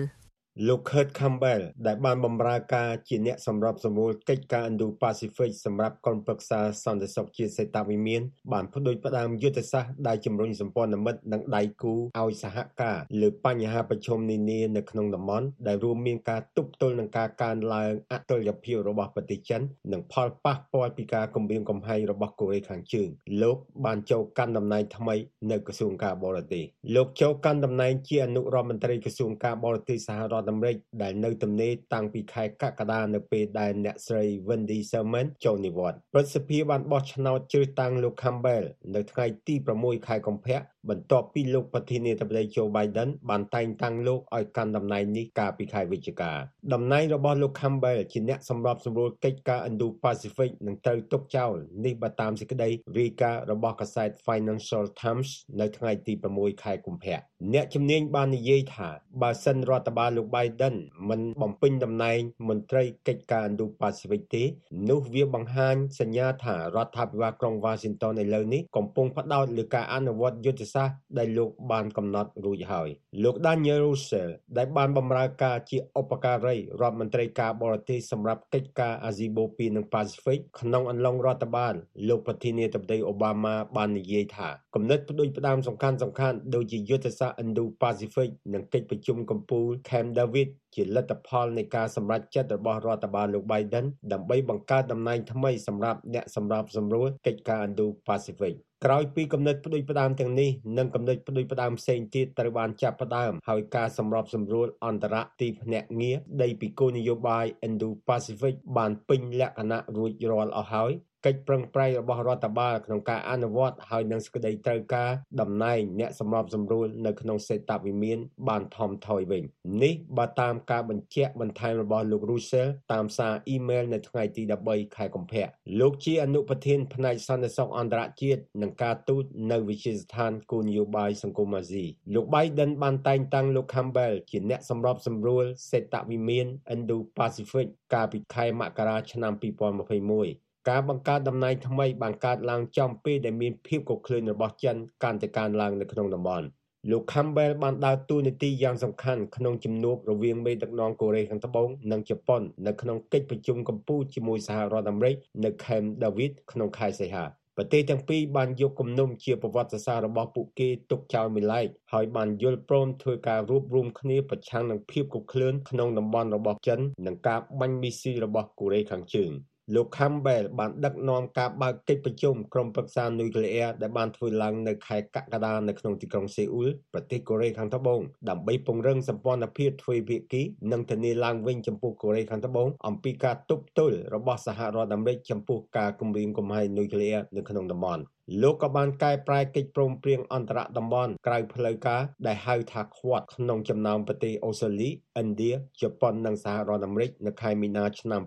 លោក Kurt Campbell ដែលបានបម្រើការជាអ្នកសម្របសម្រួលកិច្ចការ Indo-Pacific សម្រាប់ក្រុមប្រឹក្សាសន្តិសុខជាតិសេតវិមានបានផ្ដួចផ្ដើមយុទ្ធសាស្ត្រដែលជំរុញសម្ព័ន្ធមិត្តនិងដៃគូឲ្យសហការលើបញ្ហាប្រឈមនានានៅក្នុងតំបន់ដែលរួមមានការទប់ទល់នឹងការកើនឡើងអតុល្យភាពរបស់ប្រទេសចិននិងផលប៉ះពាល់ពីការគំរាមកំហែងរបស់កូរ៉េខាងជើងលោកបានចូលកាន់តំណែងថ្មីនៅក្រសួងការបរទេសលោកចូលកាន់តំណែងជាអនុរដ្ឋមន្ត្រីក្រសួងការបរទេសសហរដ្ឋអាមេរិកដែលនៅទំនេរតាំងពីខែកក្កដានៅពេលដែលអ្នកស្រី Wendy Sherman ចូលនិវត្តន៍ប្រសិទ្ធភាពបានបោះឆ្នោតជ្រើសតាំងលោក Campbell នៅថ្ងៃទី6ខែកុម្ភៈបន្ទាប់ពីលោកប្រធានាធិបតី Joe Biden បានតែងតាំងលោកឲ្យកាន់តំណែងនេះកាលពីខែវិច្ឆិកាតំណែងរបស់លោក Campbell ជាអ្នកសម្របសម្រួលកិច្ចការ Indo-Pacific នឹងត្រូវទុកចោលនេះបើតាមសេចក្តីរាយការណ៍របស់កាសែត Financial Times នៅថ្ងៃទី6ខែកុម្ភៈអ្នកជំនាញបាននិយាយថាបើសិនរដ្ឋបាលលោក Biden មិនបំពេញតំណែងមន្ត្រីកិច្ចការ Indo-Pacific ទេនោះវាបង្ហាញសញ្ញាថារដ្ឋាភិបាលក្រុង Washington ឥឡូវនេះកំពុងផ្ដោតលើការអនុវត្តយុទ្ធសាស្ត្រដែលលោកបានកំណត់រួចហើយលោក Daniel Russell ដែលបានបម្រើការជាឧបការីរដ្ឋមន្ត្រីការបរទេសសម្រាប់កិច្ចការអាស៊ីបូព៌ានិងប៉ាស៊ីហ្វិកក្នុងអំឡុងរដ្ឋបាលលោកប្រធានាធិបតីអូបាម៉ាបាននិយាយថាគំនិតផ្ដួចផ្ដើមសំខាន់សំខាន់ដូចជាយុទ្ធសាស្ត្រ Indo-Pacific និងកិច្ចប្រជុំកំពូល Camp David ជាលទ្ធផលនៃការសម្រេចចិត្តរបស់រដ្ឋបាលលោក Biden ដើម្បីបង្កើតតំណែងថ្មីសម្រាប់អ្នកសម្របសម្រួលកិច្ចការ Indo-Pacific ក្រោយពីគំនិតផ្ដួចផ្ដើមទាំងនេះនិងគំនិតផ្ដួចផ្ដើមផ្សេងទៀតត្រូវបានចាប់ផ្ដើមហើយការសម្របសម្រួលអន្តរទីភ្នាក់ងារដីពីគោលនយោបាយ Indo-Pacific បានពេញលក្ខណៈរួចរាល់អស់ហើយ កិច្ចប្រឹងប្រែងរបស់រដ្ឋបាលក្នុងការអនុវត្តហើយនឹងសេចក្តីត្រូវការតំណែងអ្នកសម្របសម្រួលនៅក្នុងសេតវិមានបានថមថយវិញនេះបើតាមការបញ្ជាក់បន្ថែមរបស់លោក Russell តាមសារអ៊ីមែលនៅថ្ងៃទី13ខែកុម្ភៈលោកជាអនុប្រធានផ្នែកសន្តិសុខអន្តរជាតិនិងការទូតនៅវិទ្យាស្ថានគោលនយោបាយសង្គមអាស៊ីលោក Biden បានតែងតាំងលោក Campbell ជាអ្នកសម្របសម្រួលសេតវិមាន Indo-Pacific កាលពីខែមករាឆ្នាំ2021 ការបង្កើតតំណែងថ្មីបានកើតឡើងចំពេលដែលមានភាពកក្លឿនរបស់ចិនកាន់តែកើនឡើងនៅក្នុងតំបន់លោក Campbell បានដើរតួនាទីយ៉ាងសំខាន់ក្នុងជំនួបរវាងមេដឹកនាំកូរ៉េខាងត្បូងនិងជប៉ុននៅក្នុងកិច្ចប្រជុំកម្ពុជាជាមួយសហរដ្ឋអាមេរិកនៅ Camp David ក្នុងខែសីហាប្រទេសទាំងពីរបានយកគំនុំជាប្រវត្តិសាស្ត្ររបស់ពួកគេទុកចោលមួយឡែកហើយបានយល់ព្រមធ្វើការរួបរวมគ្នាប្រឆាំងនឹងភាពកុកក្លឿនក្នុងតំបន់របស់ចិននិងការបាញ់មីស៊ីលរបស់កូរ៉េខាងជើង។ លោក Campbell បានដឹកនាំការបើកកិច្ចប្រជុំក្រុមប្រឹក្សានុយក្លេអ៊ែរដែលបានធ្វើឡើងនៅខែកក្កដានៅក្នុងទីក្រុងសេអ៊ូលប្រទេសកូរ៉េខាងត្បូងដើម្បីពង្រឹងសម្ព័ន្ធភាពទ្វេភាគីនិងធានាឡើងវិញចំពោះកូរ៉េខាងត្បូងអំពីការទប់ទល់របស់សហរដ្ឋអាមេរិកចំពោះការគំរាមកំហែងនុយក្លេអ៊ែរនៅក្នុងតំបន់លោកក៏បានកែប្រែកិច្ចព្រមព្រៀងអន្តរតំបន់ក្រៅផ្លូវការដែលហៅថា Quad ក្នុងចំណោមប្រទេសអូស្ត្រាលី ឥណ្ឌាជប៉ុននិងសហរដ្ឋអាមេរិកនៅខែមីនាឆ្នាំ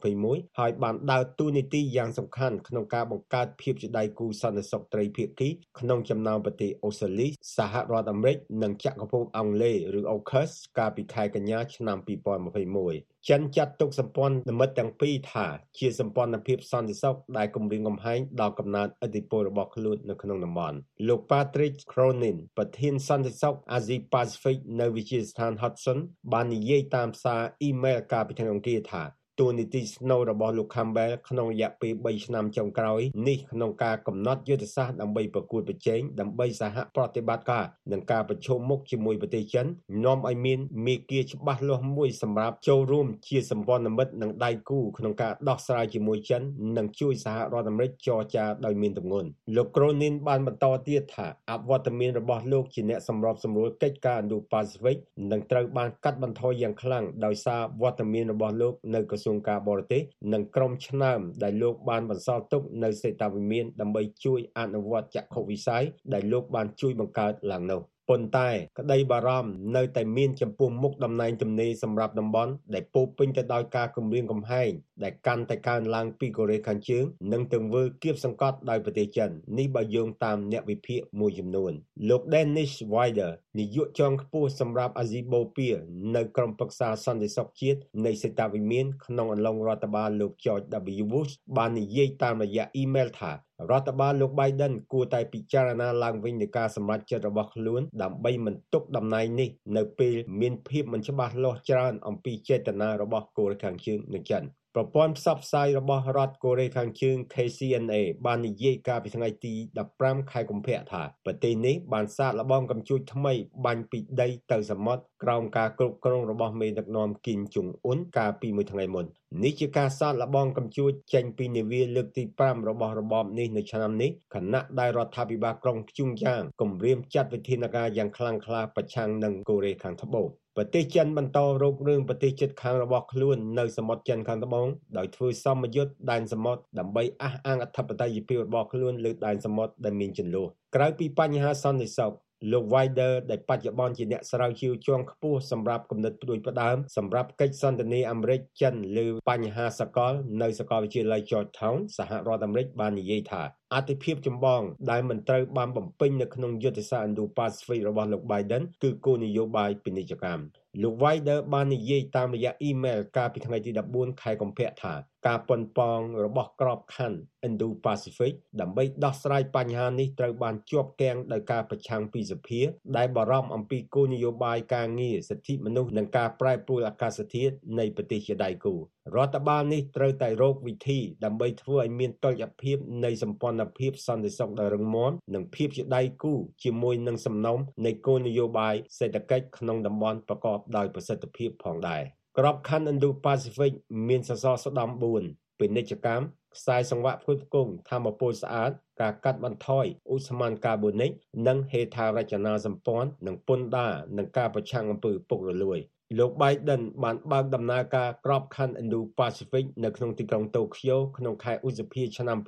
2021ហើយបានដើរតួនាទីយ៉ាងសំខាន់ក្នុងការបង្កើតភាពជាដៃគូសន្តិសុខត្រីភាគីក្នុងចំណោមប្រទេសអូស្ត្រាលីសហរដ្ឋអាមេរិកនិងចក្រភពអង់គ្លេសឬ AUKUS កាលពីខែកញ្ញាឆ្នាំ2021ចិនចាត់ទុកសម្ព័ន្ធមិត្តទាំងពីរថាជាសម្ព័ន្ធភាពសន្តិសុខដែលគំរាមកំហែងដល់កំណើតឥទ្ធិពលរបស់ខ្លួននៅក្នុងតំបន់លោក Patrick Cronin ប្រធានសន្តិសុខអាស៊ីប៉ាស៊ីហ្វិកនៅវិទ្យាស្ថាន Hudson បាននិយាយតាមសារអ៊ីមែលកាលពីថ្ងៃអង្គារថា តួនាទីស្នូលរបស់លោក Campbell ក្នុងរយៈពេល3ឆ្នាំចុងក្រោយនេះក្នុងការកំណត់យុទ្ធសាស្ត្រដើម្បីប្រកួតប្រជែងដើម្បីសហប្រតិបត្តិការនិងការប្រជុំមុខជាមួយប្រទេសចិននាំឲ្យមានមេគាច្បាស់លាស់មួយសម្រាប់ចូលរួមជាសម្ព័ន្ធមិត្តនិងដៃគូក្នុងការដោះស្រាយជាមួយចិននិងជួយសហរដ្ឋអាមេរិកចរចាដោយមានទម្ងន់លោក Cronin បានបន្តទៀតថាអវត្តមានរបស់លោកជាអ្នកសម្របសម្រួលកិច្ចការ Indo-Pacific នឹងត្រូវបានកាត់បន្ថយយ៉ាងខ្លាំងដោយសារវត្តមានរបស់លោកនៅក្រសសួងការបរទេសនិងក្រុមឆ្នើមដែលលោកបានបន្សល់ទុកនៅសេតាវិមានដើម្បីជួយអនុវត្តចក្ខុវិស័យដែលលោកបានជួយបង្កើតឡើងនោះ។ ប៉ុន្តែក្តីបារម្ភនៅតែមានចំពោះមុខតំណែងទំនេរសម្រាប់តំបន់ដែលពោពេញទៅដោយការគំរាមកំហែងដែលកាន់តែកើនឡើងពីកូរ៉េខាងជើងនិងទង្វើគៀបសង្កត់ដោយប្រទេសចិននេះបើយោងតាមអ្នកវិភាគមួយចំនួនលោក Dennis Wider នាយកជាន់ខ្ពស់សម្រាប់អាស៊ីបូព៌ានៅក្រុមប្រឹក្សាសន្តិសុខជាតិនៃសេតាវិមានក្នុងអំឡុងរដ្ឋបាលលោក George W Bush បាននិយាយតាមរយៈអ៊ីមែលថារដ្ឋបាលលោក Biden គួរតែពិចារណាឡើងវិញនៃការសម្រេចចិត្តរបស់ខ្លួនដើម្បីមិនទុកតំណែងនេះនៅពេលមានភាពមិនច្បាស់លាស់ច្រើនអំពីចេតនារបស់កូរ៉េខាងជើងនិងចិន ប្រព័ន្ធផ្សព្វផ្សាយរបស់រដ្ឋកូរ៉េខាងជើង KCNA បាននិយាយកាលពីថ្ងៃទី15ខែកុម្ភៈថាប្រទេសនេះបានសាកល្បងកំជួចថ្មីបាញ់ពីដីទៅសមុទ្រក្រោមការគ្រប់គ្រងរបស់មេដឹកនាំគីមជុងអ៊ុនកាលពីមួយថ្ងៃមុននេះជាការសាកល្បងកំជួចចេញពីនាវាលើកទី5របស់របបនេះនៅឆ្នាំនេះខណៈដែលរដ្ឋាភិបាលក្រុងភ្ជុងយ៉ាងគម្រាមចាត់វិធានការយ៉ាងខ្លាំងក្លាប្រឆាំងនឹងកូរ៉េខាងត្បូង ប្រទេសចិនបន្តរករឿងប្រទេសជិតខាងរបស់ខ្លួននៅសមុទ្រចិនខាងត្បូងដោយធ្វើសមយុទ្ធដែនសមុទ្រដើម្បីអះអាងអធិបតេយ្យភាពរបស់ខ្លួនលើដែនសមុទ្រដែលមានចន្លោះក្រៅពីបញ្ហាសន្តិសុខលោក Wider ដែលបច្ចុប្បន្នជាអ្នកស្រាវជ្រាវជាន់ខ្ពស់សម្រាប់គំនិតផ្ដួចផ្ដើមសម្រាប់កិច្ចសន្ទនាអាមេរិកចិនលើបញ្ហាសកល នៅសាកលវិទ្យាល័យ Georgetown សហរដ្ឋអាមេរិកបាននិយាយថាអតិភិបចម្បងដែលមិនត្រូវបានបំពេញនៅក្នុងយុទ្ធសាស្ត្រ Indo-Pacific របស់លោក Biden គឺគោលនយោបាយពាណិជ្ជកម្មលោក Wider បាននិយាយតាមរយៈអ៊ីមែលកាលពីថ្ងៃទី14ខែកុម្ភៈថាការប៉ុនប៉ងរបស់ក្របខ័ណ្ឌ Indo-Pacific ដើម្បីដោះស្រាយបញ្ហានេះត្រូវបានជាប់គាំងដោយការប្រឆាំងពីសភា ដែលបារម្ភអំពីគោលនយោបាយការងារសិទ្ធិមនុស្សនិងការប្រែប្រួលអាកាសធាតុនៃប្រទេសជាដៃគូ រដ្ឋបាលនេះត្រូវតែរកវិធីដើម្បីធ្វើឲ្យមានតុល្យភាពនៃសម្ព័ន្ធភាពសន្តិសុខដ៏រឹងមាំនិងភាពជាដៃគូជាមួយនឹងសំណុំនៃគោលនយោបាយសេដ្ឋកិច្ចក្នុងតំបន់ប្រកបដោយប្រសិទ្ធភាពផងដែរក្របខ័ណ្ឌ Indo-Pacific មានសសរស្តម្ភ4ពាណិជ្ជកម្មខ្សែសង្វាក់ផ្គត់ផ្គង់ធម្មពលស្អាតការកាត់បន្ថយឧស្ម័នកាបូនិកនិងហេដ្ឋារចនាសម្ព័ន្ធនិងពន្ធដារនិងការប្រឆាំងអំពើពុករលួយ។ លោក Biden បានបើកដំណើរការក្របខ័ណ្ឌ Indo-Pacific នៅក្នុងទីក្រុងតូក្យូក្នុងខែឧសភាឆ្នាំ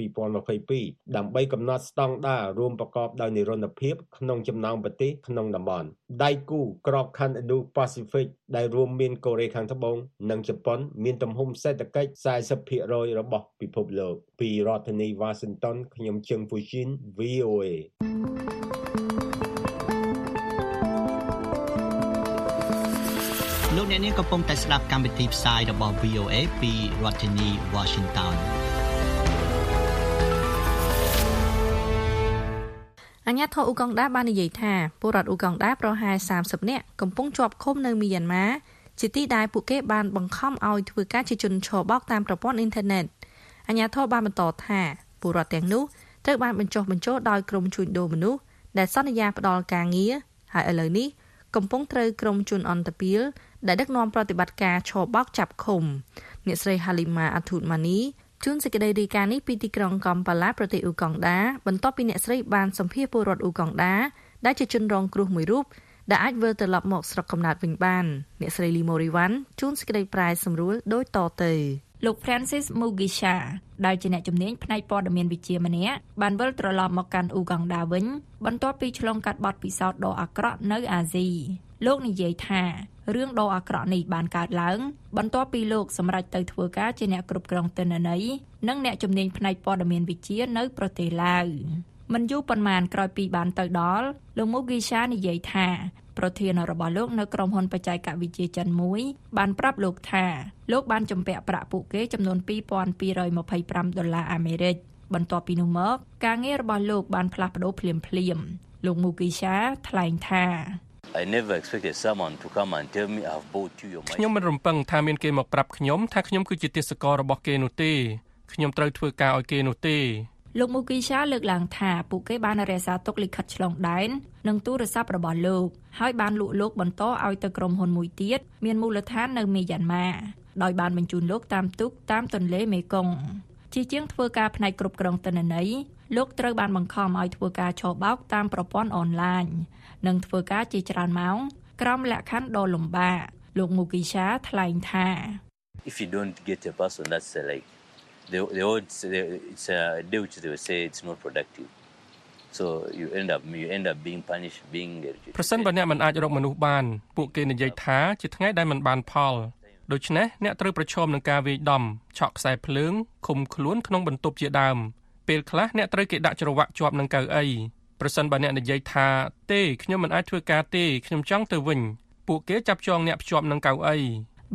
2022ដើម្បីកំណត់ស្តង់ដាររួមប្រកបដោយនិរន្តរភាពក្នុងចំណោមប្រទេសក្នុងតំបន់ដៃគូក្របខ័ណ្ឌ Indo-Pacific ដែលរួមមានកូរ៉េខាងត្បូងនិងជប៉ុន មានទំហំសេដ្ឋកិច្ច40%របស់ពិភពលោកពីរដ្ឋធានី Washington ខ្ញុំជឹងហ្វូជីន VOA អ្នកនាងកំពុងតែស្ដាប់កម្មវិធីផ្សាយរបស់ VOA ពីរដ្ឋធានី Washington ឥអញ្ញាធរអ៊ូកុងដាបាននិយាយថាពលរដ្ឋអ៊ូកុងដាប្រហែល30នាក់កំពុងជាប់ឃុំនៅមីយ៉ាន់ម៉ាជាទីដែលពួកគេបានបង្ខំឲ្យធ្វើការជាជនឆបោកតាមប្រព័ន្ធអ៊ីនធឺណិតអញ្ញាធរបានបន្តថាពលរដ្ឋទាំងនោះត្រូវបានបញ្ចុះបញ្ចូលដោយក្រុមជួញដូរមនុស្សដែលសន្យាផ្ដល់ការងារហើយឥឡូវនេះកំពុងត្រូវក្រុមជនអន្តពាល ដែលដឹកនាំប្រតិបត្តិការឆបោកចាប់ឃុំអ្នកស្រី Halima Athutmani ជួនសេចក្តីរាយការណ៍នេះពីទីក្រុងកំប៉ាឡាប្រទេសអ៊ូកុងដាបន្ទាប់ពីអ្នកស្រីបានសម្ភាសពលរដ្ឋអ៊ូកុងដាដែលជាជនរងគ្រោះមួយរូបដែលអាចវិលត្រឡប់មកស្រុកកំណើតវិញបានអ្នកស្រី Limoriwan ជួនសេចក្តីប្រែសម្រួលដូចតទៅលោក Francis Mugisha ដែលជាអ្នកជំនាញផ្នែកព័ត៌មានវិទ្យាម្នាក់បានវិលត្រឡប់មកកាន់អ៊ូកុងដាវិញបន្ទាប់ពីឆ្លងកាត់បទពិសោធន៍ដ៏អាក្រក់នៅអាស៊ី លោកនិយាយថារឿងដ៏អាក្រក់នេះបានកើតឡើង បន្ទាប់ពីលោកសម្រេចទៅធ្វើការជាអ្នកគ្រប់គ្រងទិន្នន័យនិងអ្នកជំនាញផ្នែកព័ត៌មានវិទ្យានៅប្រទេសឡាវមិនយូរប៉ុន្មានក្រោយពីបានទៅដល់លោកមូហ្គីសានិយាយថាប្រធានរបស់លោកនៅក្រុមហ៊ុនបច្ចេកវិទ្យាចិនមួយបានប្រាប់លោកថាលោកបានជំពាក់ប្រាក់ពួកគេចំនួន2225ដុល្លារអាមេរិកបន្ទាប់ពីនោះមក ការងាររបស់លោកបានផ្លាស់ប្ដូរភ្លាមភ្លាមលោកមូគីសាថ្លែងថា I never expected someone to come and tell me I've bought you your ខ្ញុំមិនរំពឹងថាមានគេមកប្រាប់ខ្ញុំថាខ្ញុំគឺជាទេសកលរបស់គេនោះទេខ្ញុំត្រូវធ្វើការឲ្យគេនោះទេលោកមូគីសាលើកឡើងថាពួកគេបានរក្សាទុកលិខិតឆ្លងដែននិងទូរស័ព្ទរបស់លោកហើយបានលក់លោកបន្តឲ្យទៅក្រុមហ៊ុនមួយទៀតមានមូលដ្ឋាននៅមីយ៉ាន់ម៉ាដោយបានបញ្ជូនលោកតាមទូកតាមទន្លេមេគង្គជាជាងធ្វើការផ្នែកគ្រប់គ្រងទិន្នន័យ លោកត្រូវបានបង្ខំឲ្យធ្វើការឆបោកតាមប្រព័ន្ធអនឡាញនិងធ្វើការជាច្រើនម៉ោងក្រោមលក្ខខណ្ឌដ៏លំបាកលោកមូគីសាថ្លែងថា If you don't get a person that's like they they would say it's a they would they would say it's not productive so you end up you end up being punished being ប្រសិនបើអ្នកមិនអាចរកមនុស្សបាន ពួកគេនិយាយថាជាថ្ងៃដែលមិនបានផលដូច្នេះអ្នកត្រូវប្រឈមនឹងការវាយដំឆក់ខ្សែភ្លើងឃុំខ្លួនក្នុងបន្ទប់ជាដើម ពេលខ្លះអ្នកត្រូវគេដាក់ច្រវាក់ជាប់នឹងកៅអីប្រសិនបើអ្នកនិយាយថាទេខ្ញុំមិនអាចធ្វើការទេខ្ញុំចង់ទៅវិញពួកគេចាប់ចងអ្នកភ្ជាប់នឹងកៅអី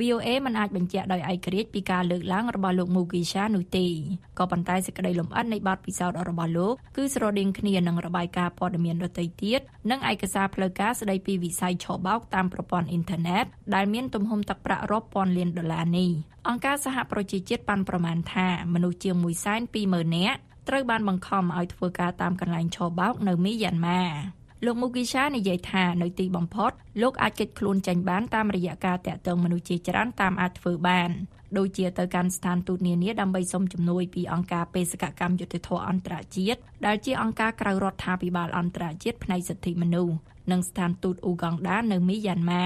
VOA មិនអាចបញ្ជាក់ដោយឯករាជ្យពីការលើកឡើងរបស់លោក Mugisha នោះទេក៏ប៉ុន្តែសេចក្តីលម្អិតនៃបទពិសោធន៍របស់លោកគឺស្រដៀងគ្នានឹងរបាយការណ៍ព័ត៌មានដទៃទៀតនិងឯកសារផ្លូវការស្តីពីវិស័យឆបោកតាមប្រព័ន្ធអ៊ីនធឺណិតដែលមានទំហំទឹកប្រាក់រាប់ពាន់លានដុល្លារនេះអង្គការសហប្រជាជាតិបានប្រមាណថាមនុស្សជាង120,000នាក់ ត្រូវបានបង្ខំឲ្យធ្វើការតាមកន្លែងឆបោកនៅមីយ៉ាន់ម៉ាលោកមូគីសានិយាយថានៅទីបំផុតលោកអាចគេចខ្លួនចេញបានតាមរយៈការតាក់ទងមនុស្សជាច្រើនតាមអាចធ្វើបានដូចជាទៅកាន់ស្ថានទូតនានាដើម្បីសុំជំនួយពីអង្គការបេសកកម្មយុត្តិធម៌អន្តរជាតិដែលជាអង្គការក្រៅរដ្ឋាភិបាលអន្តរជាតិផ្នែកសិទ្ធិមនុស្សនិងស្ថានទូតអ៊ូហ្គងដានៅមីយ៉ាន់ម៉ា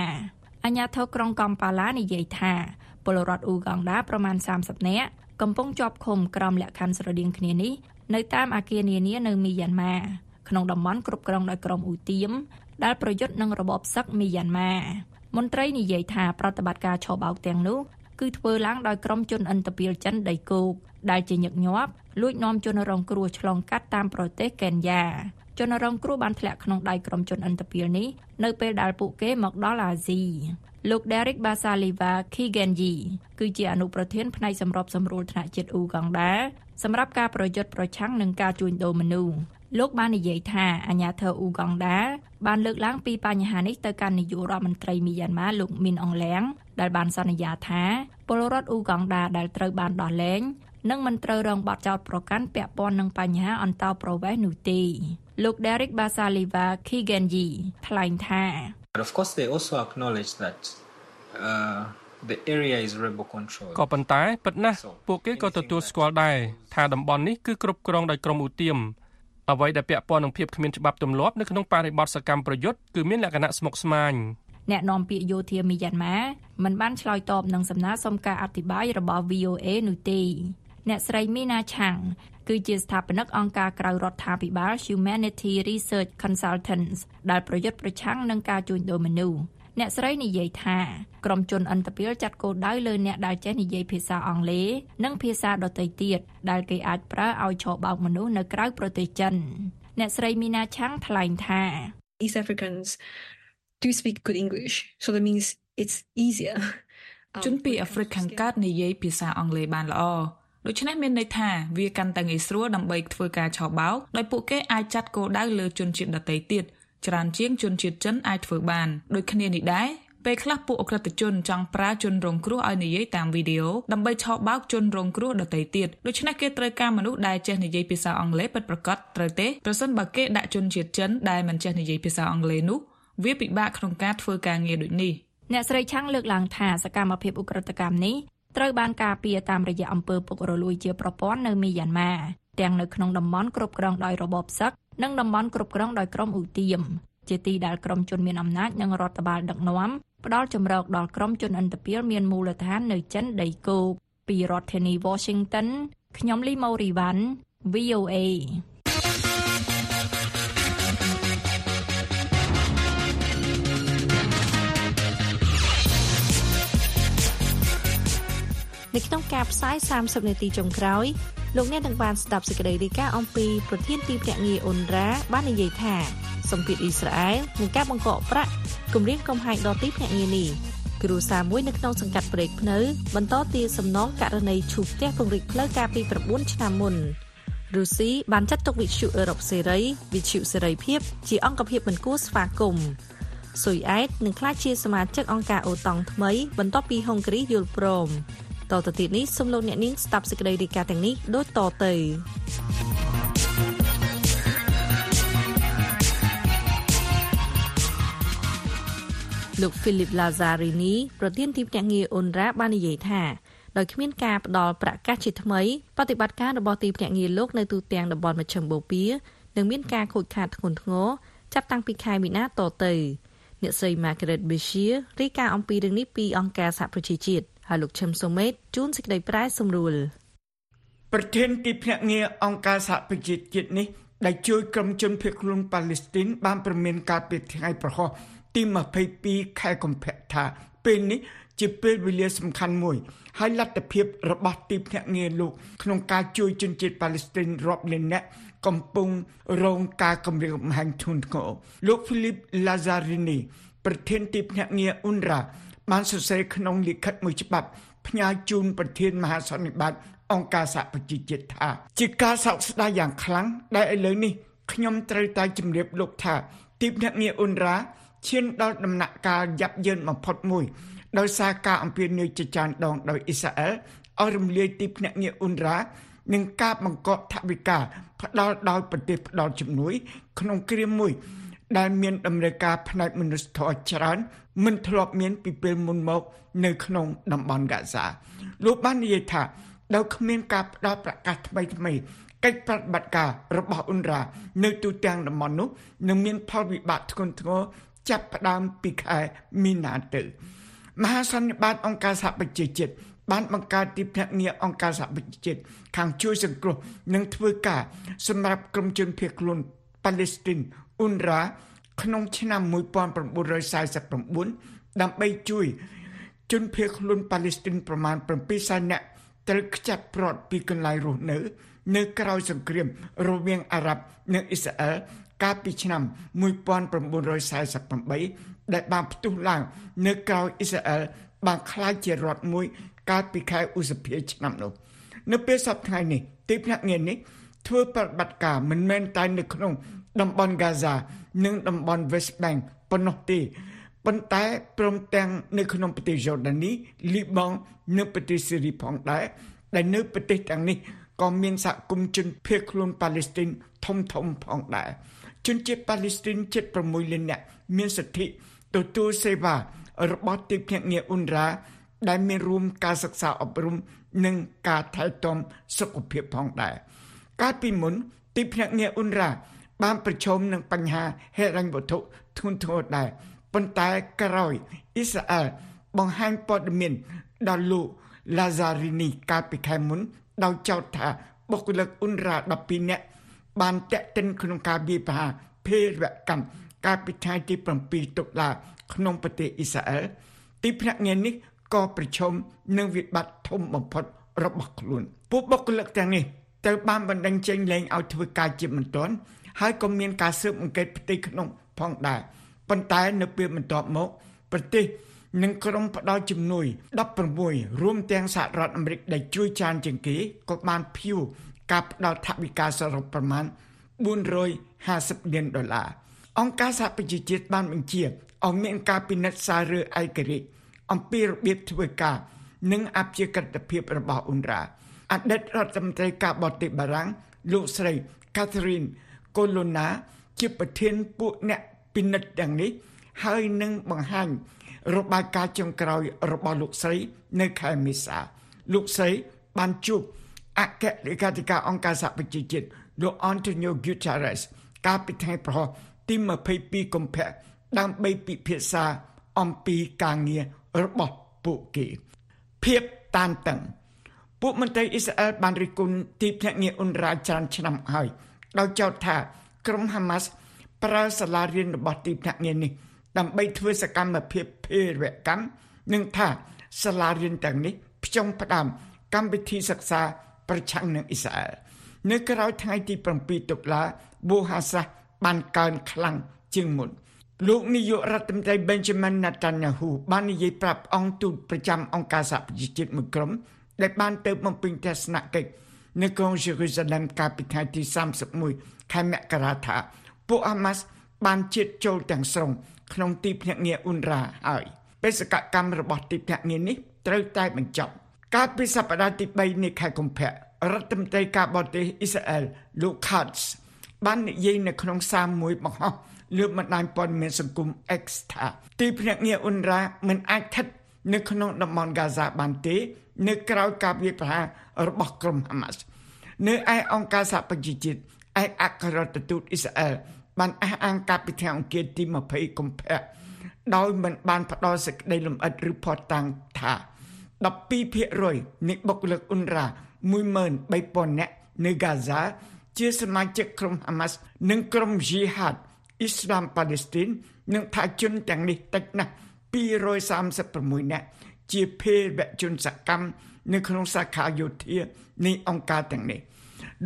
អាញាធរក្រុងកំប៉ាឡានិយាយថាពលរដ្ឋអ៊ូហ្គងដាប្រមាណ30នាក់ កំពុងជាប់ឃុំក្រោមលក្ខខណ្ឌស្រដៀងគ្នានេះនៅតាមអគារនានានៅមីយ៉ាន់ម៉ាក្នុងតំបន់គ្រប់គ្រងដោយក្រុមអ៊ូទៀមដែលប្រយុទ្ធនឹងរបបសឹកមីយ៉ាន់ម៉ាមន្ត្រីនិយាយថាប្រតិបត្តិការឆបោកទាំងនោះគឺធ្វើឡើងដោយក្រុមជនអន្តពាលចិនដីគោកដែលជាញឹកញាប់លួចនាំជនរងគ្រោះឆ្លងកាត់តាមប្រទេសកេនយ៉ាជនរងគ្រោះបានធ្លាក់ក្នុងដៃក្រុមជនអន្តពាលនេះនៅពេលដែលពួកគេមកដល់អាស៊ី លោក Derek Basaliva Kigenji គឺជាអនុប្រធានផ្នែកសម្របសម្រួលថ្នាក់ជាតិអ៊ូកុងដាសម្រាប់ការប្រយុទ្ធប្រឆាំងនឹងការជួញដូរមនុស្សលោកបាននិយាយថាអាញាធរអ៊ូកុងដាបានលើកឡើងពីបញ្ហានេះទៅកាន់នាយករដ្ឋមន្ត្រីមីយ៉ាន់ម៉ាលោកមីនអងលៀងដែលបានសន្យាថាពលរដ្ឋអ៊ូកុងដាដែលត្រូវបានដោះលែងនឹងមិនត្រូវរងបាត់ចោតប្រកាន់ពាក់ព័ន្ធនឹងបញ្ហាអន្តោប្រវេសន៍នោះទេលោក Derek Basaliva Kigenji ថ្លែងថា But of course they also acknowledge that uh the area is rebel control ក៏ប៉ុន្តែពិតណាស់ពួកគេក៏ទទួលស្គាល់ដែរថាតំបន់នេះគឺគ្រប់គ្រងដោយក្រុមឧទាមអ្វីដែលពាក់ព័ន្ធនឹងភាពគ្មានច្បាប់ទម្លាប់នៅក្នុងបរិបទសកម្មប្រយុទ្ធគឺមានលក្ខណៈស្មុគស្មាញអ្នកនាំពាក្យយោធាមីយ៉ាន់ម៉ាមិនបានឆ្លើយតបនឹងសំណើសុំការអធិប្បាយរបស់ VOA នោះទេ អ្នកស្រីមីណាឆាំងគឺជាស្ថាបនិកអង្គការក្រៅរដ្ឋាភិបាល Humanity Research Consultants ដែលប្រយុទ្ធប្រឆាំងនឹងការជួញដូរមនុស្សអ្នកស្រីនិយាយថាក្រុមជនអន្តពាលចាត់គោលដៅលើអ្នកដែលចេះនិយាយភាសាអង់គ្លេសនិងភាសាដទៃទៀតដែលគេអាចប្រើឲ្យឆបោកមនុស្សនៅក្រៅប្រទេសចិនអ្នកស្រីមីណាឆាំងថ្លែងថា East Africans do speak good English so that means it's easier ជនពីអាហ្វ្រិកខាងកើតនិយាយភាសាអង់គ្លេសបានល្អ ដូច្នេះមានន័យថាវាកាន់តែងាយស្រួលដើម្បីធ្វើការឆបោកដោយពួកគេអាចចាត់គោលដៅលើជនជាតិដទៃទៀតច្រើនជាងជនជាតិចិនអាចធ្វើបានដូចគ្នានេះដែរពេលខ្លះពួកអក្រិតជនចង់ប្រើជនរងគ្រោះឲ្យនិយាយតាមវីដេអូដើម្បីឆបោកជនរងគ្រោះដទៃទៀតដូច្នេះគេត្រូវការមនុស្សដែលចេះនិយាយភាសាអង់គ្លេសពិតប្រាកដត្រូវទេប្រសិនបើគេដាក់ជនជាតិចិនដែលមិនចេះនិយាយភាសាអង់គ្លេសនោះវាពិបាកក្នុងការធ្វើការងារដូចនេះអ្នកស្រីឆាំងលើកឡើងថាសកម្មភាពឧក្រិដ្ឋកម្មនេះ ត្រូវបានការពារតាមរយៈអំពើពុករលួយជាប្រព័ន្ធនៅមីយ៉ាន់ម៉ាទាំងនៅក្នុងតំបន់គ្រប់គ្រងដោយរបបសឹកនិងតំបន់គ្រប់គ្រងដោយក្រុមអ៊ូទៀមជាទីដែលក្រុមជនមានអំណាចនិងរដ្ឋបាលដឹកនាំផ្ដល់ជំរកដល់ក្រុមជនអន្តពាលមានមូលដ្ឋាននៅចិនដីគោកពីរដ្ឋធានី Washington ខ្ញុំលីម៉ូរីវ៉ាន់ VOA នៅក្នុងការផ្សាយ30នាទីចុងក្រោយលោកអ្នកនឹងបានស្ដាប់សេចក្តីរាយការណ៍អំពីប្រធានទីភ្នាក់ងារអ៊ុនរ៉ាបាននិយាយថាសម្ពាធអ៊ីស្រាអែលនឹងការបង្កកប្រាក់គម្រាមកំហែងដល់ទីភ្នាក់ងារនេះគ្រួសារមួយនៅក្នុងសង្កាត់ព្រែកភ្នៅបន្តទារសំណងករណីឈូសផ្ទះពង្រីកផ្លូវកាលពី9ឆ្នាំមុនរុស្ស៊ីបានចាត់ទុកវិទ្យុអឺរ៉ុបសេរីវិទ្យុសេរីភាពជាអង្គភាពមិនគួរស្វាគមន៍ស៊ុយអែតនឹងក្លាយជាសមាជិកអង្គការអូតង់ថ្មីបន្ទាប់ពីហុងគ្រីយល់ព្រម តទៅទៀតនេះសូមលោកអ្នកនាងស្ដាប់សេចក្តីរាយការណ៍ទាំងនេះដូចតទៅលោក Philip Lazzarini ប្រធានទីភ្នាក់ងារអ៊ុនរ៉ាបាននិយាយថាដោយគ្មានការផ្ដល់ប្រកាសជាថ្មីបប្រតិបត្តិការរបស់ទីភ្នាក់ងារលោកនៅទូទាំងតំបន់មជ្ឈិមបូព៌ានឹងមានការខូចខាតធ្ងន់ធ្ងរចាប់តាំងពីខែមីនាតទៅអ្នកស្រី Margaret Bashir រាយការណ៍អំពីរឿងនេះពីអង្គការសហប្រជាជាតិ ហើយលោកឈឹមសុមេតជួនសេចក្តីប្រែសម្រួលប្រធានទីភ្នាក់ងារអង្គការសហប្រជាជាតិនេះដែលជួយក្រុមជនភៀសខ្លួនប៉ាឡេស្ទីន បានប្រមានការពីថ្ងៃប្រហោះទី22ខែកុម្ភៈថាពេលនេះជាពេលវេលាសំខាន់មួយ ហើយលទ្ធភាពរបស់ទីភ្នាក់ងារលោកក្នុងការជួយជនជាតិប៉ាឡេស្ទីនរាប់លាននាក់កំពុងរងការគំរាមកំហែងធ្ងន់ធ្ងរលោក Philip Lazzarini ប្រធានទីភ្នាក់ងារ UNRWA បានសរសេរក្នុងលិខិតមួយច្បាប់ផ្ញើជូនប្រធានមហាសន្និបាតអង្គការសហប្រជាជាតិថាជាការសោកស្ដាយយ៉ាងខ្លាំងដែលឥឡូវនេះខ្ញុំត្រូវតែជម្រាបលោកថាទីភ្នាក់ងារអ៊ុនរ៉ាឈានដល់ដំណាក់កាលយ៉ាប់យ៉ឺនបំផុតមួយដោយសារការអំពាវនាវជាច្រើនដងដោយអ៊ីស្រាអែលឲ្យរំលាយទីភ្នាក់ងារអ៊ុនរ៉ានិងការបង្កប់ថវិកាផ្ដាល់ដោយប្រទេសផ្ដាល់ជំនួយ ក្នុងគ្រាមួយ ដែលមានតម្រូវការផ្នែកមនុស្សធម៌ច្រើន មិនធ្លាប់មានពីពេលមុនមក នៅក្នុងតំបន់ហ្គាហ្សាលោកបាននិយាយថាដោយគ្មានការផ្ដល់ប្រកាសថ្មីថ្មីកិច្ចប្រតិបត្តិការរបស់អ៊ុនរ៉ានៅទូទាំងតំបន់នោះនឹងមានផលវិបាកធ្ងន់ធ្ងរចាប់ផ្ដើមពីខែមីនាទៅមហាសន្និបាតអង្គការសហប្រជាជាតិបានបង្កើតទីភ្នាក់ងារអង្គការសហប្រជាជាតិខាងជួយសង្គ្រោះនិងធ្វើការសម្រាប់ក្រុមជនភៀសខ្លួនប៉ាឡេស្ទីន អ៊ុនរ៉ាក្នុងឆ្នាំ1949ដើម្បីជួយជនភៀសខ្លួនប៉ាឡេស្ទីនប្រមាណ7សែននាក់ត្រូវខ្ចាត់ប្រត់ពីកន្លែងរស់នៅ នៅក្រៅសង្គ្រាមរវាងអារ៉ាប់និងអ៊ីស្រាអែលកាលពីឆ្នាំ1948ដែលបានផ្ទុះឡើងនៅក្រៅអ៊ីស្រាអែលបានក្លាយជារដ្ឋមួយកាលពីខែឧសភាឆ្នាំនោះនៅពេលសប្តាហ៍នេះទីភ្នាក់ងារនេះធ្វើប្រតិបត្តិការមិនមែនតែនៅក្នុង តំបន់ហ្គាហ្សានិងតំបន់ West Bank ប៉ុណ្ណោះទេប៉ុន្តែព្រមទាំងនៅក្នុងប្រទេសយ៉ូដានីលីបង់និងប្រទេសស៊េរីផងដែរដែលនៅប្រទេសទាំងនេះក៏មានសហគមន៍ជនភៀសខ្លួនប៉ាឡេស្ទីនធំធំផងដែរជនជាតិប៉ាឡេស្ទីនជិត6លាននាក់មានសិទ្ធិទទួលសេវារបស់ទីភ្នាក់ងារអ៊ុនរ៉ាដែលមានរួមការសិក្សាអប់រំនិងការថែទាំសុខភាពផងដែរកាលពីមុនទីភ្នាក់ងារអ៊ុនរ៉ា បានប្រឈមនឹងបញ្ហាហិរញ្ញវត្ថុធ្ងន់ធ្ងរដែរប៉ុន្តែក្រោយអ៊ីស្រាអែលបង្ហាញព័ត៌មានដល់លោក Lazzarini កាលពីខែមុនដោយចោទថាបុគ្គលិកអ៊ុនរ៉ា12នាក់បានតាក់ទិនក្នុងការវាយប្រហារភេរវកម្មកាលពីថ្ងៃទី7តុលាក្នុងប្រទេសអ៊ីស្រាអែលទីភ្នាក់ងារនេះក៏ប្រឈមនឹងវិបត្តិធំបំផុតរបស់ខ្លួនពួកបុគ្គលិកទាំងនេះត្រូវបានបណ្ដឹងចេញលែងឲ្យធ្វើការជាបន្ទាន់ ហើយក៏មានការស៊ើបអង្កេតផ្ទៃក្នុងផងដែរប៉ុន្តែនៅពេលបន្ទាប់មក ប្រទេសនិងក្រុមផ្ដល់ជំនួយ16រួមទាំងសហរដ្ឋអាមេរិកដែលជួយចានជាងគេក៏បានភៀវការផ្ដល់ថវិកាសរុបប្រមាណ450លានដុល្លារអង្គការសហប្រជាជាតិបានបញ្ជាឲ្យមានការពិនិត្យសាររើឯករាជ្យអំពីរបៀបធ្វើការនិងអព្យាក្រឹតភាពរបស់អ៊ុនរ៉ាអតីតរដ្ឋមន្ត្រីការបរទេសបារាំងលោកស្រី Catherine Colonna ជាប្រធានពួកអ្នកពិនិត្យទាំងនេះ ហើយនឹងបង្ហាញរបាយការណ៍ចុងក្រោយរបស់លោកស្រី នៅខែមេសា លោកស្រីបានជួបអគ្គលេខាធិការអង្គការសហប្រជាជាតិលោក Antonio Guterres កាលពីថ្ងៃប្រហោះទី22កុម្ភៈដើម្បីពិភាក្សាអំពីការងាររបស់ពួកគេ ភាពតានតឹងពួកមន្ត្រីអ៊ីស្រាអែលបានរិះគន់ទីភ្នាក់ងារអ៊ុនរ៉ាច្រើនឆ្នាំហើយ ដោយចោទថាក្រុមហាម៉ាស់ប្រើសាលារៀនរបស់ទីភ្នាក់ងារនេះដើម្បីធ្វើសកម្មភាពភេរវកម្មនិងថាសាលារៀនទាំងនេះផ្ចង់ផ្ដើមកម្មវិធីសិក្សាប្រឆាំងនឹងអ៊ីស្រាអែលនៅក្រៅថ្ងៃទី7តុលាបូហាសាបានកើនខ្លាំងជាងមុនលោកនាយករដ្ឋមន្ត្រី Benjamin Netanyahu បាននិយាយប្រាប់អង្គទូតប្រចាំអង្គការសហប្រជាជាតិមួយក្រុមដែលបានទៅបំពេញទស្សនកិច្ច នៅក្រុង Jerusalem កាលពីថ្ងៃទី31ខែមករាថាពួកហាម៉ាស់បានជិតចូលទាំងស្រុងក្នុងទីភ្នាក់ងារអ៊ុនរ៉ាហើយបេសកកម្មរបស់ទីភ្នាក់ងារនេះត្រូវតែបញ្ចប់កាលពីសប្តាហ៍ទី3នៃខែកុម្ភៈរដ្ឋមន្ត្រីការបរទេសអ៊ីស្រាអែលលោក Katz បាននិយាយនៅក្នុងសារមួយបង្ហោះលើបណ្ដាញព័ត៌មានសង្គម X ថាទីភ្នាក់ងារអ៊ុនរ៉ាមិនអាចស្ថិតនៅក្នុងតំបន់ហ្គាហ្សាបានទេ នៅក្រៅការវាយប្រហាររបស់ក្រុមហាម៉ាស់ នៅឯអង្គការសហប្រជាជាតិឯកអគ្គរដ្ឋទូតអ៊ីស្រាអែលបានអះអាងកាលពីថ្ងៃអង្គារទី20កុម្ភៈដោយមិនបានផ្ដល់សេចក្តីលម្អិតឬផតតាំងថា12%នៃបុគ្គលិកអ៊ុនរ៉ា13000នាក់នៅហ្គាហ្សាជាសមាជិកក្រុមហាម៉ាស់និងក្រុមជីហាតអ៊ីស្លាមប៉ាឡេស្ទីននិងថាជនទាំងនេះតិចណាស់236នាក់ជាភេរវជនសកម្ម នៅក្នុងសាខាយោធានៃអង្គការទាំងនេះ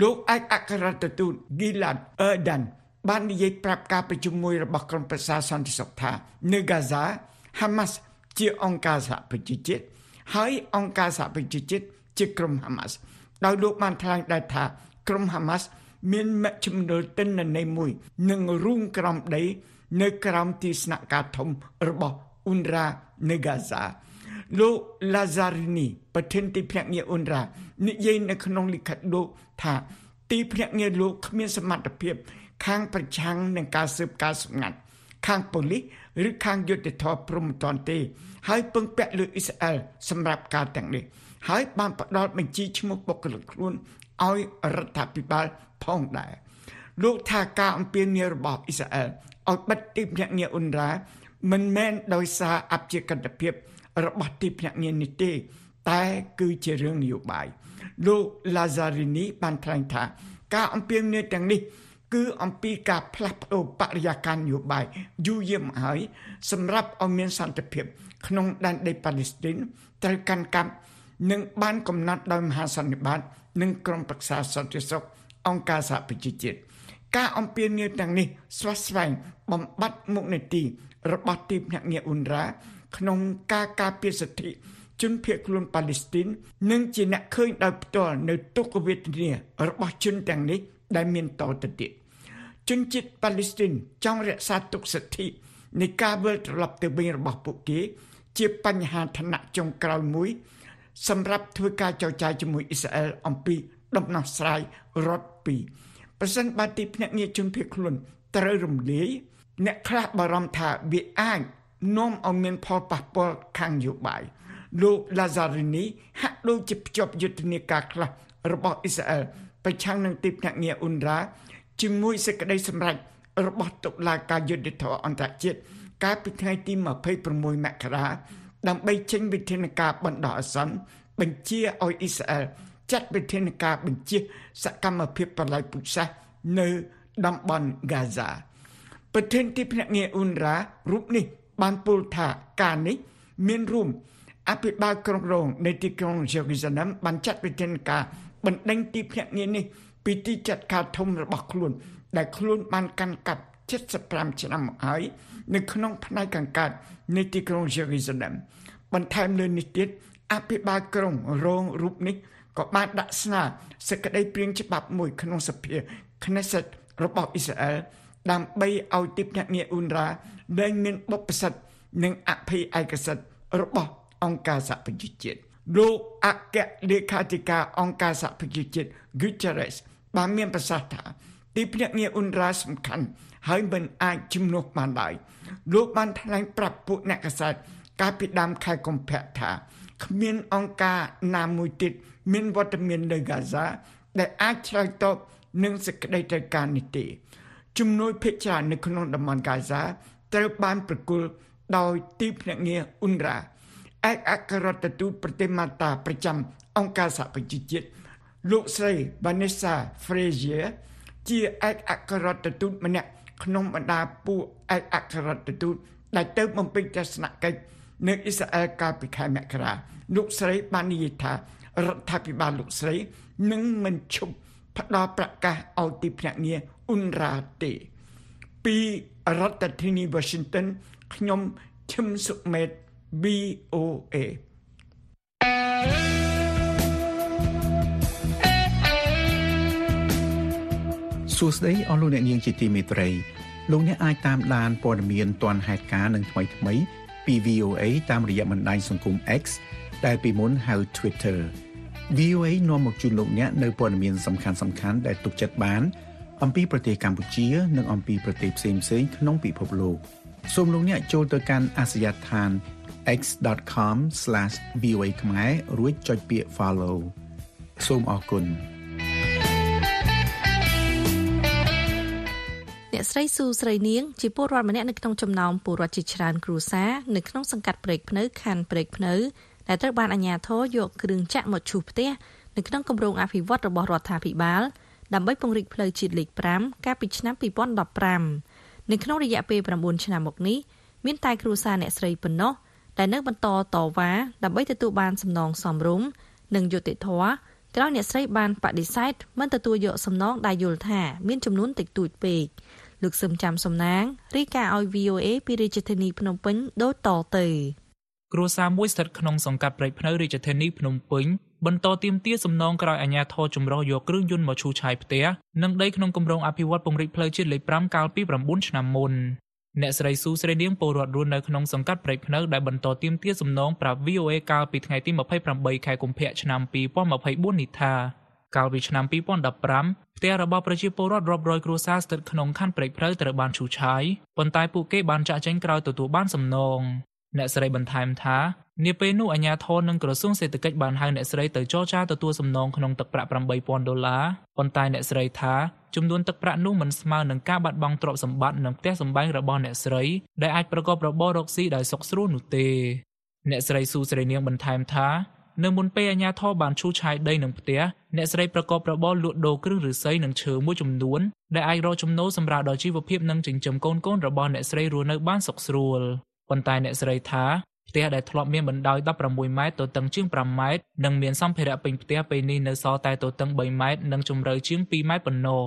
លោកឯកអគ្គរដ្ឋទូត Gilad Erdan បាននិយាយប្រាប់ការប្រជុំមួយរបស់ក្រុមប្រឹក្សាសន្តិសុខថានៅហ្គាហ្សា Hamas ជាអង្គការសហប្រជាជាតិហើយអង្គការសហប្រជាជាតិជាក្រុម Hamas ដោយលោកបានថ្លែងដែរថាក្រុម Hamas មានមជ្ឈមណ្ឌលទិន្នន័យមួយនឹងរូងក្រំដី នៅក្រោមទីស្នាក់ការធំរបស់អ៊ុនរ៉ានៅហ្គាហ្សា លោក Lazarini ប្រធានទីភ្នាក់ងារអ៊ុនរ៉ានិយាយនៅក្នុងលិខិតលោកថាទីភ្នាក់ងារលោកគ្មានសមត្ថភាព ខាងប្រឆាំងនឹងការស៊ើបការសម្ងាត់ខាងប៉ូលីសឬខាងយុទ្ធធរព្រំប្រទានទេ ហើយពឹងពាក់លើអ៊ីស្រាអែលសម្រាប់ការទាំងនេះហើយបានផ្ដល់បញ្ជីឈ្មោះបុគ្គលិកខ្លួនឲ្យរដ្ឋាភិបាលផងដែរលោកថាការអំពាវនាវរបស់អ៊ីស្រាអែលឲ្យបិទទីភ្នាក់ងារអ៊ុនរ៉ាមិនមែនដោយសារអព្យាក្រឹតភាព របស់ទីភ្នាក់ងារនេះទេ តែគឺជារឿងនយោបាយលោក Lazarini បានថ្លែងថាការអំពាវនាវទាំងនេះ គឺអំពីការផ្លាស់ប្ដូរបរិយាកាសនយោបាយយូរយារមកហើយសម្រាប់ឲ្យមានសន្តិភាព ក្នុងដែនដីប៉ាឡេស្ទីនត្រូវកាន់កាប់និងបានកំណត់ដោយមហាសន្និបាត និងក្រុមប្រឹក្សាសន្តិសុខអង្គការសហប្រជាជាតិការអំពាវនាវទាំងនេះស្វាស្វែងបំបត្តិមុខនីតិរបស់ទីភ្នាក់ងារអ៊ុនរ៉ា ក្នុងការការពារសិទ្ធិជនភៀសខ្លួនប៉ាឡេស្ទីននិងជាអ្នកឃើញដោយផ្ទាល់នៅទុក្ខវេទនារបស់ជនទាំងនេះដែលមានតទៅទៀតជនជាតិប៉ាឡេស្ទីនចង់រក្សាទុកសិទ្ធិនៃការវិលត្រឡប់ទៅវិញរបស់ពួកគេ ជាបញ្ហាឋានៈចុងក្រោយមួយ សម្រាប់ធ្វើការចរចាជាមួយអ៊ីស្រាអែលអំពីដំណោះស្រាយរដ្ឋពីរប្រសិនបើទីភ្នាក់ងារជនភៀសខ្លួនត្រូវរំលាយអ្នកខ្លះបារម្ភថាវាអាច នាំឲ្យមានផលប៉ះពាល់ខាងនយោបាយលោក Lazarini ហាក់ដូចជាភ្ជាប់យុទ្ធនាការខ្លះរបស់អ៊ីស្រាអែលប្រឆាំងនឹងទីភ្នាក់ងារអ៊ុនរ៉ាជាមួយសេចក្តីសម្រេចរបស់តុលាការយុត្តិធម៌អន្តរជាតិកាលពីថ្ងៃទី26មករាដើម្បីចេញវិធានការបណ្ដោះអាសន្នបញ្ជាឲ្យអ៊ីស្រាអែលចាត់វិធានការបញ្ជាសកម្មភាពបល័យពុសាសនៅតំបន់ហ្គាហ្សាប្រធានទីភ្នាក់ងារអ៊ុនរ៉ារូបនេះ បានពោលថាការនេះមានរួមអភិបាលក្រុងរងនៃទីក្រុងយេរូសាឡឹមបានចាត់វិធានការបណ្ដេញទីភ្នាក់ងារនេះពីទីចាត់ការធំរបស់ខ្លួន ដែលខ្លួនបានកាន់កាប់75ឆ្នាំមកហើយនៅក្នុងផ្នែកខាងកើតនៃទីក្រុងយេរូសាឡិមបន្ថែមលើនេះទៀតអភិបាលក្រុងរងរូបនេះក៏បានដាក់ស្នើសេចក្តីព្រាងច្បាប់មួយក្នុងសភា Knesset របស់អ៊ីស្រាអែល ដើម្បីឲ្យទីភ្នាក់ងារអ៊ុនរ៉ាដែលមានបុព្វសិទ្ធិនិងអភិឯកសិទ្ធិរបស់អង្គការសហប្រជាជាតិលោកអគ្គលេខាធិការអង្គការសហប្រជាជាតិ Guterres បានមានប្រសាសន៍ថាទីភ្នាក់ងារអ៊ុនរ៉ាសំខាន់ហើយមិនអាចជំនួសបានឡើយលោកបានថ្លែងប្រាប់ពួកអ្នកកសែតកាលពីដើមខែកុម្ភៈថាគ្មានអង្គការណាមួយទៀតមានវត្តមាននៅហ្គាហ្សាដែលអាចឆ្លើយតបនឹងសេចក្តីត្រូវការនេះទេ ជំនួយភិជានៅក្នុងតំបន់ហ្គាហ្សាត្រូវបានប្រគល់ដោយទីភ្នាក់ងារអ៊ុនរ៉ាឯកអគ្គរដ្ឋទូតប្រទេសម៉ាតាប្រចាំអង្គការសហប្រជាជាតិលោកស្រី Vanessa Frazier ជាឯកអគ្គរដ្ឋទូតម្នាក់ក្នុងបណ្ដាពួកឯកអគ្គរដ្ឋទូតដែលទៅបំពេញទស្សនកិច្ចនៅអ៊ីស្រាអែលកាលពីខែមករាលោកស្រីបាននិយាយថារដ្ឋាភិបាលលោកស្រីនឹងមិនឈប់ ផ្ដល់ប្រកាសឲ្យទីភ្នាក់ងារអ៊ុនរ៉ាទេពីរដ្ឋធានី Washington ខ្ញុំឈឹមសុមេត VOA សួស្តីអស់លោកអ្នកនាងជាទីមេត្រីលោកអ្នកអាចតាមដានព័ត៌មានទាន់ហេតុការណ៍នឹងថ្មីថ្មីពី VOA តាមរយៈបណ្ដាញសង្គម X ដែលពីមុនហៅ Twitter VOA នាំមកជូនលោកអ្នកនៅព័ត៌មានសំខាន់សំខាន់ដែលទុកចិត្តបាន អំពីប្រទេសកម្ពុជា និងអំពីប្រទេសផ្សេងៗក្នុងពិភពលោកសូមលោកអ្នកចូលទៅកាន់អាសយដ្ឋាន x.com/voa ខ្មែររួចចុចពាក្យ follow សូមអរគុណអ្នកស្រីស៊ូស្រីនាងជាពលរដ្ឋម្នាក់នៅក្នុងចំណោមពលរដ្ឋជាច្រើនគ្រួសារនៅក្នុងសង្កាត់ព្រែកភ្នៅខណ្ឌព្រែកភ្នៅ ដែលត្រូវបានអាជ្ញាធរយកគ្រឿងចាក់មកឈូសផ្ទះនៅក្នុងគម្រោងអភិវឌ្ឍរបស់រដ្ឋាភិបាលដើម្បីពង្រីកផ្លូវជាតិលេខ5កាលពីឆ្នាំ2015នៅក្នុងរយៈពេល9ឆ្នាំមកនេះមានតែគ្រួសារអ្នកស្រីប៉ុណ្ណោះដែលនៅបន្តតវ៉ាដើម្បីទទួលបានសំណងសមរម្យនិងយុត្តិធម៌ក្រោយអ្នកស្រីបានបដិសេធមិនទទួលយកសំណងដែលយល់ថាមានចំនួនតិចតួចពេកលោកសឹមចាំសំណាងរីកាឲ្យ VOA ពីរាជធានីភ្នំពេញដូចតទៅ គ្រួសារមួយស្ថិតក្នុងសង្កាត់ព្រែកភ្នៅរាជធានីភ្នំពេញបន្តទៀមទាសំណងក្រោយអាជ្ញាធរចម្រុះយកគ្រឿងយន្តមកឈូសឆាយផ្ទះនិងដីក្នុងគម្រោងអភិវឌ្ឍពង្រីកផ្លូវជាតិលេខ5កាលពី9ឆ្នាំមុនអ្នកស្រីស៊ូស្រីនាងពលរដ្ឋរស់នៅក្នុងសង្កាត់ព្រែកភ្នៅដែលបន្តទៀមទាសំណងប្រាប់ VOA កាលពីថ្ងៃទី28ខែកុម្ភៈឆ្នាំ2024នេះថាកាលពីឆ្នាំ2015ផ្ទះរបស់ប្រជាពលរដ្ឋរាប់រយគ្រួសារស្ថិតក្នុងខណ្ឌព្រែកភ្នៅត្រូវបានឈូសឆាយប៉ុន្តែពួកគេបានចាក់ចែងក្រោយទទួលបានសំណង អ្នកស្រីបន្ថែមថានាពេលនោះអាជ្ញាធរនិងក្រសួងសេដ្ឋកិច្ចបានហៅអ្នកស្រីទៅចរចាទទួលសំណងក្នុងទឹកប្រាក់8000ដុល្លារប៉ុន្តែអ្នកស្រីថាចំនួនទឹកប្រាក់នោះមិនស្មើនឹងការបាត់បង់ទ្រព្យសម្បត្តិនិងផ្ទះសម្បែងរបស់អ្នកស្រីដែលអាចប្រកបរបររកស៊ីដោយសុខស្រួលនោះទេអ្នកស្រីស៊ូស្រីនាងបន្ថែមថានៅមុនពេលអាជ្ញាធរបានឈូសឆាយដីនឹងផ្ទះអ្នកស្រីប្រកបរបរលក់ដូរគ្រឿងឫស្សីនិងឈើមួយចំនួនដែលអាចរកចំណូលសម្រាប់ដល់ជីវភាពនិងចិញ្ចឹមកូនកូនរបស់អ្នកស្រីរស់នៅបានសុខស្រួល ប៉ុន្តែអ្នកស្រីថាផ្ទះដែលធ្លាប់មានបណ្ដោយ16ម៉ែត្រទទឹងជាង5ម៉ែត្រនិងមានសម្ភារៈពេញផ្ទះពេលនេះនៅសល់តែទទឹង3ម៉ែត្រនិងជម្រៅជាង2ម៉ែត្រប៉ុណ្ណោះ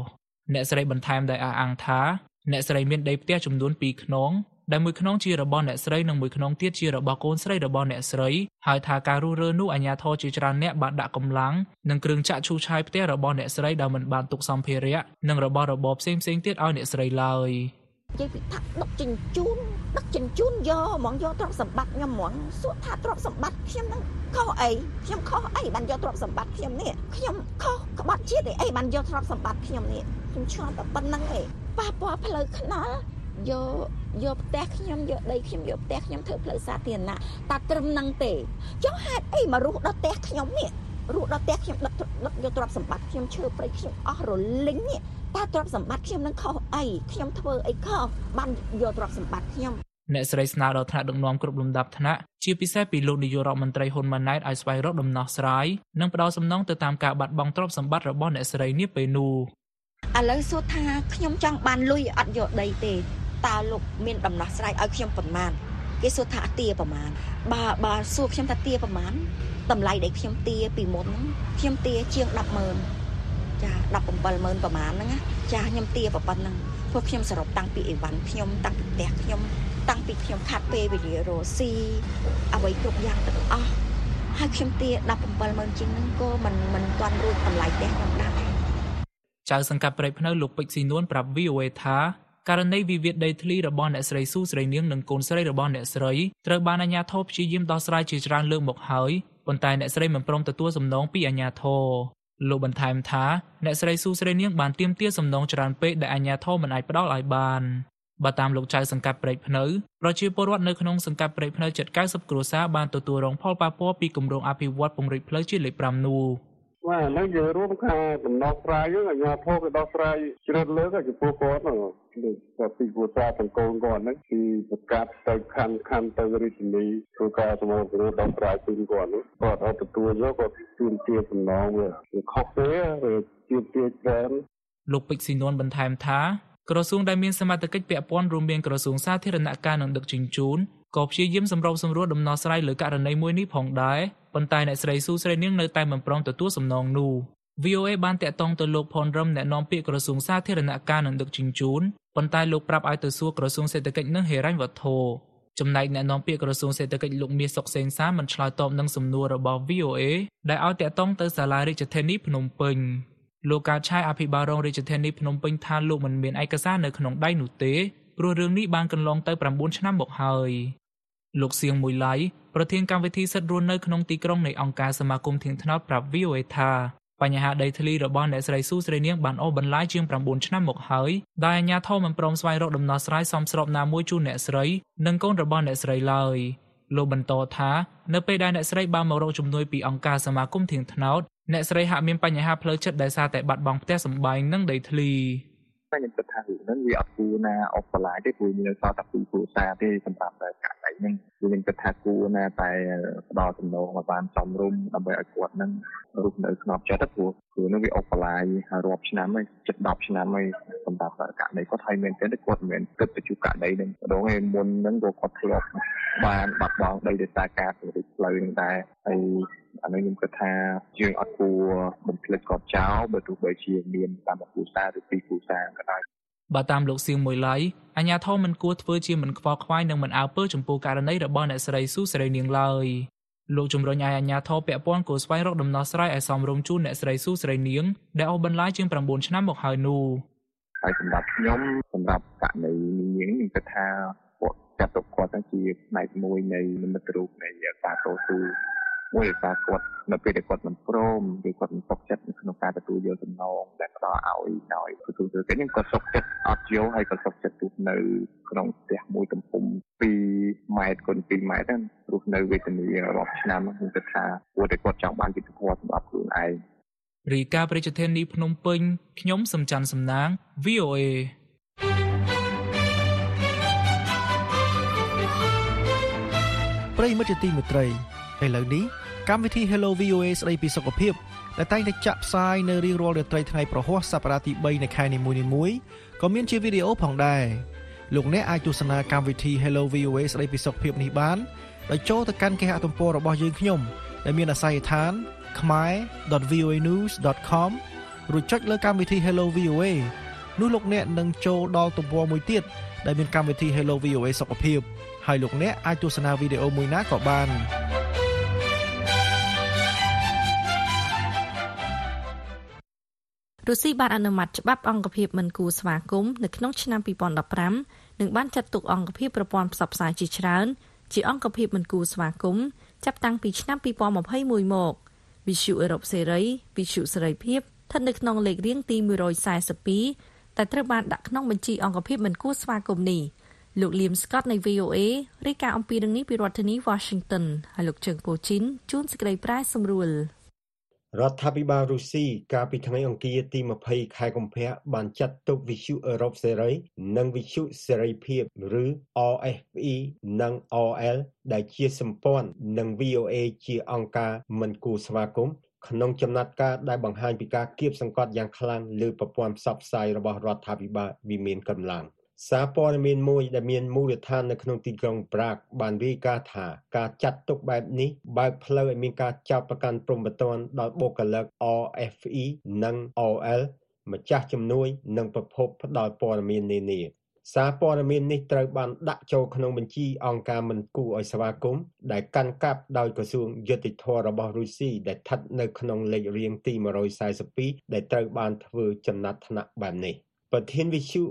អ្នកស្រីបន្ថែមដោយអះអាងថាអ្នកស្រីមានដីផ្ទះចំនួន2ខ្នងដែលមួយខ្នងជារបស់អ្នកស្រីនិងមួយខ្នងទៀតជារបស់កូនស្រីរបស់អ្នកស្រីហើយថាការរុះរើនោះអាជ្ញាធរជាច្រើនអ្នកបានដាក់កម្លាំងនិងគ្រឿងចាក់ឈូសឆាយផ្ទះរបស់អ្នកស្រីដែលមិនបានទុកសម្ភារៈនិងរបស់របរផ្សេងៗទៀតឲ្យអ្នកស្រីឡើយ។និ យាយពីថាដឹកជញ្ជូនដឹកជញ្ជូនយកហ្មងយកទ្រព្យសម្បត្តិខ្ញុំហ្មងសួរថាទ្រព្យសម្បត្តិខ្ញុំនឹងខុសអីខ្ញុំខុសអីបានយកទ្រព្យសម្បត្តិខ្ញុំនេះខ្ញុំខុសក្បត់ជាតិអីបានយកទ្រព្យសម្បត្តិខ្ញុំនេះខ្ញុំឆ្ងល់តែប៉ុណ្្នឹងឯងប៉ះពាល់ផ្លូវថ្នល់យកយកផ្ទះខ្ញុំយកដីខ្ញុំយកផ្ទះខ្ញុំធ្វើផ្លូវសាធារណៈតែត្រឹមហ្នឹងទេចុះហេតុអីមករស់ដល់ផ្ទះខ្ញុំនេះរស់ដល់ផ្ទះខ្ញុំដឹកដឹកយកទ្រព្យសម្បត្តិខ្ញុំឈើព្រៃខ្ញុំអស់រលីងនេះ តើទ្រព្យសម្បត្តិខ្ញុំនឹងខុសអីខ្ញុំធ្វើអីខុសបានយកទ្រព្យសម្បត្តិខ្ញុំអ្នកស្រីស្នើដល់ថ្នាក់ដឹកនាំគ្រប់លំដាប់ថ្នាក់ជាពិសេសពីលោកនាយករដ្ឋមន្ត្រីហ៊ុនម៉ាណែតឲ្យស្វែងរកដំណោះស្រាយនិងផ្ដល់សំណងទៅតាមការបាត់បង់ទ្រព្យសម្បត្តិរបស់អ្នកស្រីនេះពេលនោះឥឡូវសួរថាខ្ញុំចង់បានលុយអត់យកដីទេតើលោកមានដំណោះស្រាយឲ្យខ្ញុំប៉ុន្មានគេសួរថាទាប្រមាណបើបើសួរខ្ញុំថាទាប្រមាណតម្លៃដែលខ្ញុំទាពីមុនខ្ញុំទាជាង100,000 ចា170000ប្រហែលហ្នឹងចាខ្ញុំទាប៉ុណ្ណឹងពួកខ្ញុំសរុបតាំងពីអីវ៉ាន់ខ្ញុំតាំងពីផ្ទះខ្ញុំតាំងពីខ្ញុំខាត់ពេលវេលារស់ស៊ីអ្វីគ្រប់យ៉ាងទាំងអស់ហើយខ្ញុំទា170,000ជាងហ្នឹងក៏មិនមិនទាន់រួចតម្លៃផ្ទះខ្ញុំដែរចៅសង្កាត់ព្រៃភ្នៅលោកពេជ្រស៊ីនួនប្រាប់ VOA ថាករណីវិវាទដីធ្លីរបស់អ្នកស្រីស៊ូស្រីនាងនិងកូនស្រីរបស់អ្នកស្រីត្រូវបានអាជ្ញាធរព្យាយាមដោះស្រាយជាច្រើនលើកមកហើយប៉ុន្តែអ្នកស្រីមិនព្រមទទួលសំណងពីអាជ្ញាធរ លោកបន្ថែមថាអ្នកស្រីស៊ូស្រីនាងបានទាមទារសំណងច្រើនពេកដែលអាជ្ញាធរមិនអាចផ្ដល់ឲ្យបានបើតាមលោកចៅសង្កាត់ព្រែកភ្នៅប្រជាពលរដ្ឋនៅក្នុងសង្កាត់ព្រែកភ្នៅជិត90គ្រួសារបានទទួលរងផលប៉ះពាល់ពីគម្រោងអភិវឌ្ឍពង្រីកផ្លូវជាតិលេខ5នោះ បាទហ្នឹងយើងរួមខាងដំណោះស្រាយយើងអាជ្ញាធរក៏ដោះស្រាយជ្រើសលើកចំពោះគាត់ហ្នឹងគាត់ពីគួរសារទាំងកូនគាត់ហ្នឹងពីប្រកាសទៅខណ្ឌខណ្ឌទៅរាជធានីធ្វើការសមរព្រោះដោះស្រាយជូនគាត់ហ្នឹងគាត់អត់ទទួលយកគាត់ជួនជាសំណងវាខុសទេឬជាជាច្រើនលោកពេជ្រស៊ីនួនបន្ថែមថាក្រសួងដែលមានសមត្ថកិច្ចពាក់ព័ន្ធរួមមានក្រសួងសាធារណការនិងដឹកជញ្ជូនក៏ព្យាយាមសម្របសម្រួលដំណោះស្រាយលើករណីមួយនេះផងដែរ ប៉ុន្តែអ្នកស្រីស៊ូស្រីនាងនៅតែមិនព្រមទទួលសំណងនោះ VOA បានតាក់ទងទៅលោកផនរឹមអ្នកនាំពាក្យក្រសួងសាធារណការនិងដឹកជញ្ជូនប៉ុន្តែលោកប្រាប់ឲ្យទៅសួរក្រសួងសេដ្ឋកិច្ចនិងហិរញ្ញវត្ថុចំណែកអ្នកនាំពាក្យក្រសួងសេដ្ឋកិច្ចលោកមាសសុកសេងសាមិនឆ្លើយតបនឹងសំណួររបស់ VOA ដែលឲ្យតាក់ទងទៅសាលារាជធានីភ្នំពេញលោកកើតឆាយអភិបាលរងរាជធានីភ្នំពេញថាលោកមិនមានឯកសារនៅក្នុងដៃនោះទេព្រោះរឿងនេះបានកន្លងទៅ9ឆ្នាំមកហើយ លោកសៀងមួយឡៃប្រធានកម្មវិធីសិទ្ធិរស់នៅក្នុងទីក្រុងនៃអង្គការសមាគមធៀងថ្នោតប្រាប់ VOA ថាបញ្ហាដីធ្លីរបស់អ្នកស្រីស៊ូស្រីនាងបានអូសបន្លាយជាង9ឆ្នាំមកហើយដោយអាជ្ញាធរមិនព្រមស្វែងរកដំណោះស្រាយសមស្របណាមួយជូនអ្នកស្រីនិងកូនរបស់អ្នកស្រីឡើយលោកបន្តថានៅពេលដែលអ្នកស្រីបានមករកជំនួយពីអង្គការសមាគមធៀងថ្នោតអ្នកស្រីហាក់មានបញ្ហាផ្លូវចិត្តដោយសារតែបាត់បង់ផ្ទះសម្បែងនិងដីធ្លី ខ្ញុំគិតថារឿងហ្នឹងវាអត់គួរណាអបបន្លាយទេព្រោះមានសតតែពីគ្រួសារទេសម្រាប់តែករណីហ្នឹងខ្ញុំគិតថាគួរណាតែផ្ដល់ចំណងឲ្យបានសមរម្យដើម្បីឲ្យគាត់ហ្នឹងរស់នៅស្ងប់ចិត្តព្រោះព្រោះហ្នឹងវាអបបន្លាយរាប់ឆ្នាំហើយជិត10ឆ្នាំហើយសម្រាប់ករណីគាត់ហើយមែនទេគាត់មិនមែនគិតទៅជួបករណីហ្នឹងម្ដងឯមុនហ្នឹងក៏គាត់ធ្លាប់បានបាត់បង់ដីដោយសារការពង្រីកផ្លូវហ្នឹងដែរហើយ អានេះខ្ញុំគិតថាយើងអត់គួរបំភ្លេចគាត់ចោលបើទោះបីជាមានតាមគ្រួសារឬពីរគ្រួសារក៏ដោយបើតាមលោកសៀងមួយឡៃអាញាធមមិនគួរធ្វើជាមិនខ្វល់ខ្វាយនិងមិនអើពើចំពោះករណីរបស់អ្នកស្រីស៊ូសេរីនាងឡើយលោកជំរុញឲ្យអាញាធរពាក់ព័ន្ធគួរស្វែងរកដំណោះស្រាយឲ្យសមរម្យជូនអ្នកស្រីស៊ូសេរីនាងដែលអូសបន្លាយជាង9ឆ្នាំមកហើយនោះហើយសម្រាប់ខ្ញុំសម្រាប់ករណីនាងខ្ញុំគិតថាគាត់ចាត់ទុកគាត់ថាជាផ្នែកមួយនៃនិមិត្តរូបនៃការតស៊ូ មួយថាគាត់នៅពេលដែលគាត់មិនព្រមឬគាត់មិនសុខចិត្តនៅក្នុងការទទួលយកសំណងដែលផ្ដល់ឲ្យដោយទទួលទៅគេនឹងគាត់សុខចិត្តអត់យកហើយគាត់សុខចិត្តទស្សនៅក្នុងផ្ទះមួយទំហំ2ម៉ែត្រគុណ2ម៉ែត្រហ្នឹងរស់នៅវេទនារាប់ឆ្នាំខ្ញុំគិតថាគួរតែគាត់ចង់បានយុត្តិធម៌សម្រាប់ខ្លួនឯងរីកាប្រជាធានីភ្នំពេញខ្ញុំសំច័ន្ទសំណាង VOA ប្រិយមិត្តជាទីមេត្រីឥឡូវនេះ កម្មវិធី Hello VOA ស្ដីពីសុខភាពដែលតែងតែចាក់ផ្សាយនៅរៀងរាល់រាត្រីថ្ងៃប្រហ័សសប្តាហ៍ទី3នៃខែនីមួយៗក៏មានជាវីដេអូផងដែរលោកអ្នកអាចទស្សនាកម្មវិធី Hello VOA ស្ដីពីសុខភាពនេះបានដោយចូលទៅកាន់គេហទំព័ររបស់យើងខ្ញុំដែលមានអាសយដ្ឋាន khmer.voanews.com រួចចុចលើកម្មវិធី Hello VOA នោះលោកអ្នកនឹងចូលដល់ទំព័រមួយទៀតដែលមានកម្មវិធី Hello VOA សុខភាពហើយលោកអ្នកអាចទស្សនាវីដេអូមួយណាក៏បាន រុស្ស៊ីបានអនុម័តច្បាប់អង្គភាពមិនគូស្វាគមន៍នៅក្នុងឆ្នាំ2015និងបានចាត់ទុកអង្គភាពប្រព័ន្ធផ្សព្វផ្សាយជាច្រើន ជាអង្គភាពមិនគូស្វាគមន៍ចាប់តាំងពីឆ្នាំ2021មក វិទ្យុអឺរ៉ុបសេរីវិទ្យុសេរីភាពស្ថិតនៅក្នុងលេខរៀងទី142តែត្រូវបានដាក់ក្នុងបញ្ជីអង្គភាពមិនគូស្វាគមន៍នេះលោកលៀមស្កតនៃ VOA រាយការណ៍អំពីរឿងនេះពីរដ្ឋធានី Washington ហើយលោកជើងពូជីនជួនសេចក្តីប្រាយសម្រួល រដ្ឋាភិបាលរុស្ស៊ីកាលពីថ្ងៃអង្គារទី20ខែកុម្ភៈបានចាត់ទុកវិទ្យុអឺរ៉ុបសេរី និងវិទ្យុសេរីភាពឬ RFE និង RL ដែលជាសម្ព័ន្ធនិង VOA ជាអង្គការមិនគួរស្វាគមន៍ក្នុងចំណាត់ការដែលបង្ហាញពីការគៀបសង្កត់យ៉ាងខ្លាំងលើប្រព័ន្ធផ្សព្វផ្សាយរបស់រដ្ឋាភិបាលវិមានកម្លាំង។ សារព័ត៌មានមួយដែលមានមូលដ្ឋាននៅក្នុងទីក្រុងប្រាកបានរាយការណ៍ថាការចាត់ទុកបែបនេះបើកផ្លូវឲ្យមានការចោទប្រកាន់ព្រំប្រទានដល់បុគ្គលិក RFE និង OL ម្ចាស់ជំនួយនិងប្រភពផ្ដល់ព័ត៌មាននានាសារព័ត៌មាននេះត្រូវបានដាក់ចូលក្នុងបញ្ជីអង្គការមិនគួរឲ្យស្វាគមន៍ដែលកាន់កាប់ដោយក្រសួងយុតិធធម៌របស់រុស្ស៊ីដែលស្ថិតនៅក្នុងលេខរៀងទី142ដែលត្រូវបានធ្វើចំណាត់ថ្នាក់បែបនេះ ប្រធានវិទ្យុ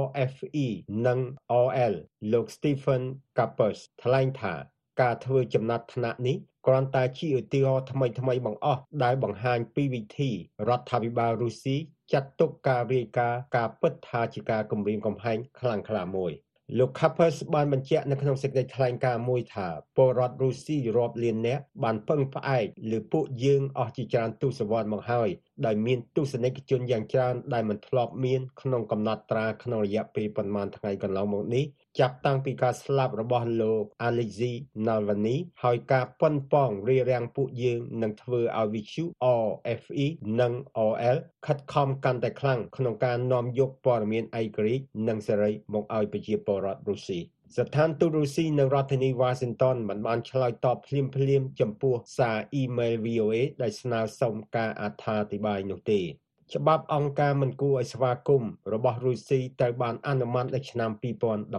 RFE និង RL លោក Stephen Kappers ថ្លែងថា ការធ្វើចំណាត់ថ្នាក់នេះគ្រាន់តែជាឧទាហរណ៍ថ្មីថ្មីបង្អស់ដែលបង្ហាញពីវិធីរដ្ឋាភិបាលរុស្ស៊ីចាត់ទុកការរាយការណ៍ការពិតថាជាការគំរាមកំហែងខ្លាំងក្លាមួយលោក Kappers បានបញ្ជាក់នៅក្នុងសេចក្តីថ្លែងការណ៍មួយថាពលរដ្ឋរុស្ស៊ីរាប់លាននាក់បានពឹងផ្អែកលើពួកយើងអស់ជាច្រើនទសវត្សរ៍មកហើយ ដោយមានទស្សនិកជនយ៉ាងច្រើនដែលមិនធ្លាប់មានក្នុងកំណត់ត្រាក្នុងរយៈពេលប៉ុន្មានថ្ងៃកន្លងមកនេះចាប់តាំងពីការស្លាប់របស់លោក Alexei Navalny ហើយការប៉ុនប៉ងរារាំងពួកយើងនឹងធ្វើឲ្យវិទ្យុ RFE និង OL ខិតខំកាន់តែខ្លាំងក្នុងការនាំយកព័ត៌មានឯករាជ្យនិងសេរីមកឲ្យប្រជាពលរដ្ឋរុស្ស៊ី ស្ថានទូតរុស្ស៊ីនៅរដ្ឋធានី Washington មិនបានឆ្លើយតបភ្លាមៗចំពោះសារអ៊ីមែល VOA ដែលស្នើសុំការអត្ថាធិប្បាយនោះទេច្បាប់អង្គការមិនគួរឲ្យស្វាគមន៍របស់រុស្ស៊ីត្រូវបានអនុម័តនៅឆ្នាំ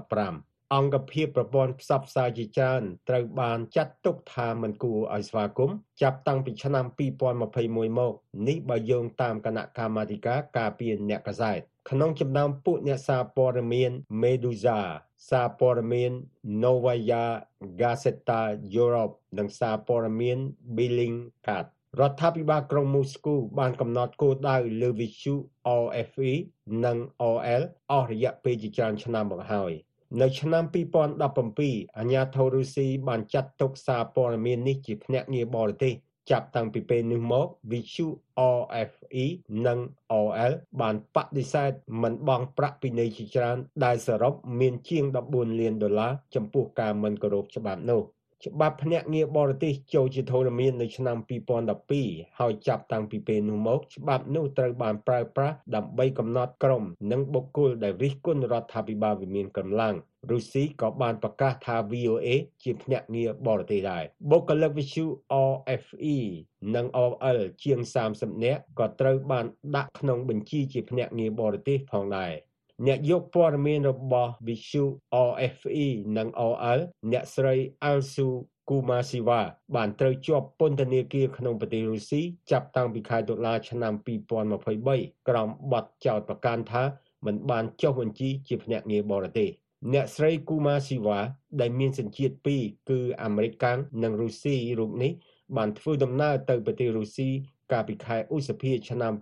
2015អង្គភាពប្រព័ន្ធផ្សព្វផ្សាយជាច្រើនត្រូវបានចាត់ទុកថាមិនគួរឲ្យស្វាគមន៍ចាប់តាំងពីឆ្នាំ2021មកនេះបើយោងតាមគណៈកម្មាធិការការពារអ្នកកាសែតក្នុងចំណោមពួកអ្នកសារព័ត៌មាន Meduza សារព័ត៌មាន Novaya Gazeta Europe និងសារព័ត៌មាន Bellingcat រដ្ឋាភិបាលក្រុងមូស្គូបានកំណត់គោលដៅលើវិទ្យុ RFE និង OL អស់រយៈពេលជាច្រើនឆ្នាំមកហើយនៅឆ្នាំ2017អាញាធររុស្ស៊ីបានចាត់ទុកសារព័ត៌មាននេះជាភ្នាក់ងារបរទេស ចាប់តាំងពីពេលនេះមកវិទ្យុ RFE និង OL បានបដិសេធមិនបង់ប្រាក់ពិន័យជាច្រើនដែលសរុបមានជាង14លានដុល្លារចំពោះការមិនគោរពច្បាប់នោះ ច្បាប់ភ្នាក់ងារបរទេសចូលជាធរមាននៅឆ្នាំ2012ហើយចាប់តាំងពីពេលនោះមកច្បាប់នោះត្រូវបានប្រើប្រាស់ដើម្បីកំណត់ក្រុម និងបុគ្គលដែលរិះគន់រដ្ឋាភិបាលវិមានកម្លាំងរុស្ស៊ីក៏បានប្រកាសថា VOA ជាភ្នាក់ងារបរទេសដែរបុគ្គលិកវិទ្យុ RFE និង OL ជាង30នាក់ក៏ត្រូវបានដាក់ក្នុងបញ្ជីជាភ្នាក់ងារបរទេសផងដែរ អ្នកយកព័ត៌មានរបស់ Visu RFE និង OL អ្នកស្រី Alsu Kumasiva បានត្រូវជាប់ពន្ធនាគារក្នុងប្រទេសរុស្ស៊ីចាប់តាំងពីខែតុលាឆ្នាំ2023ក្រោមបទចោទប្រកាន់ថាមិនបានចុះបញ្ជីជាភ្នាក់ងារបរទេសអ្នកស្រី Kumasiva ដែលមានសញ្ជាតិពីរគឺអាមេរិកកាំងនិងរុស្ស៊ីរូបនេះបានធ្វើដំណើរទៅប្រទេសរុស្ស៊ី កាលពីខែឧសភាឆ្នាំ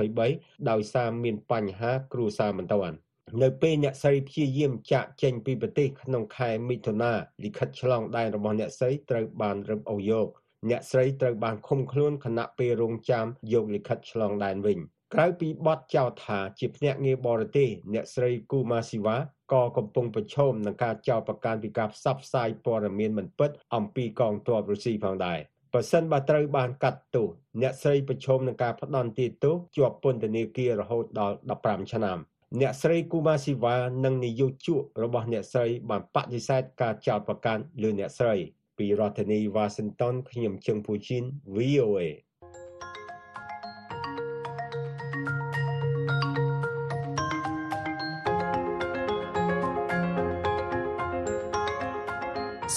2023ដោយសារមានបញ្ហាគ្រួសារមិនទាន់នៅពេលអ្នកស្រីព្យាយាមចាក់ចេញពីប្រទេសក្នុងខែមិថុនាលិខិតឆ្លងដែនរបស់អ្នកស្រីត្រូវបានរឹបអូសយកអ្នកស្រីត្រូវបានឃុំខ្លួនខណៈពេលរងចាំយកលិខិតឆ្លងដែនវិញក្រៅពីបទចោទថាជាភ្នាក់ងារបរទេសអ្នកស្រីគូម៉ាស៊ីវ៉ាក៏កំពុងប្រឈមនឹងការចោទប្រកាន់ពីការផ្សព្វផ្សាយព័ត៌មានមិនពិតអំពីកងទ័ពរុស្ស៊ីផងដែរ បើសិនបើត្រូវបានកាត់ទោសអ្នកស្រីប្រឈមនឹងការផ្ដន្ទាទោសជាប់ពន្ធនាគាររហូតដល់15ឆ្នាំអ្នកស្រីគូម៉ាស៊ីវ៉ានិងនាយកជក់របស់អ្នកស្រីបានបដិសេធការចោទប្រកាន់លើអ្នកស្រី ពីរដ្ឋធានី Washington ខ្ញុំជឹងពូជីន VOA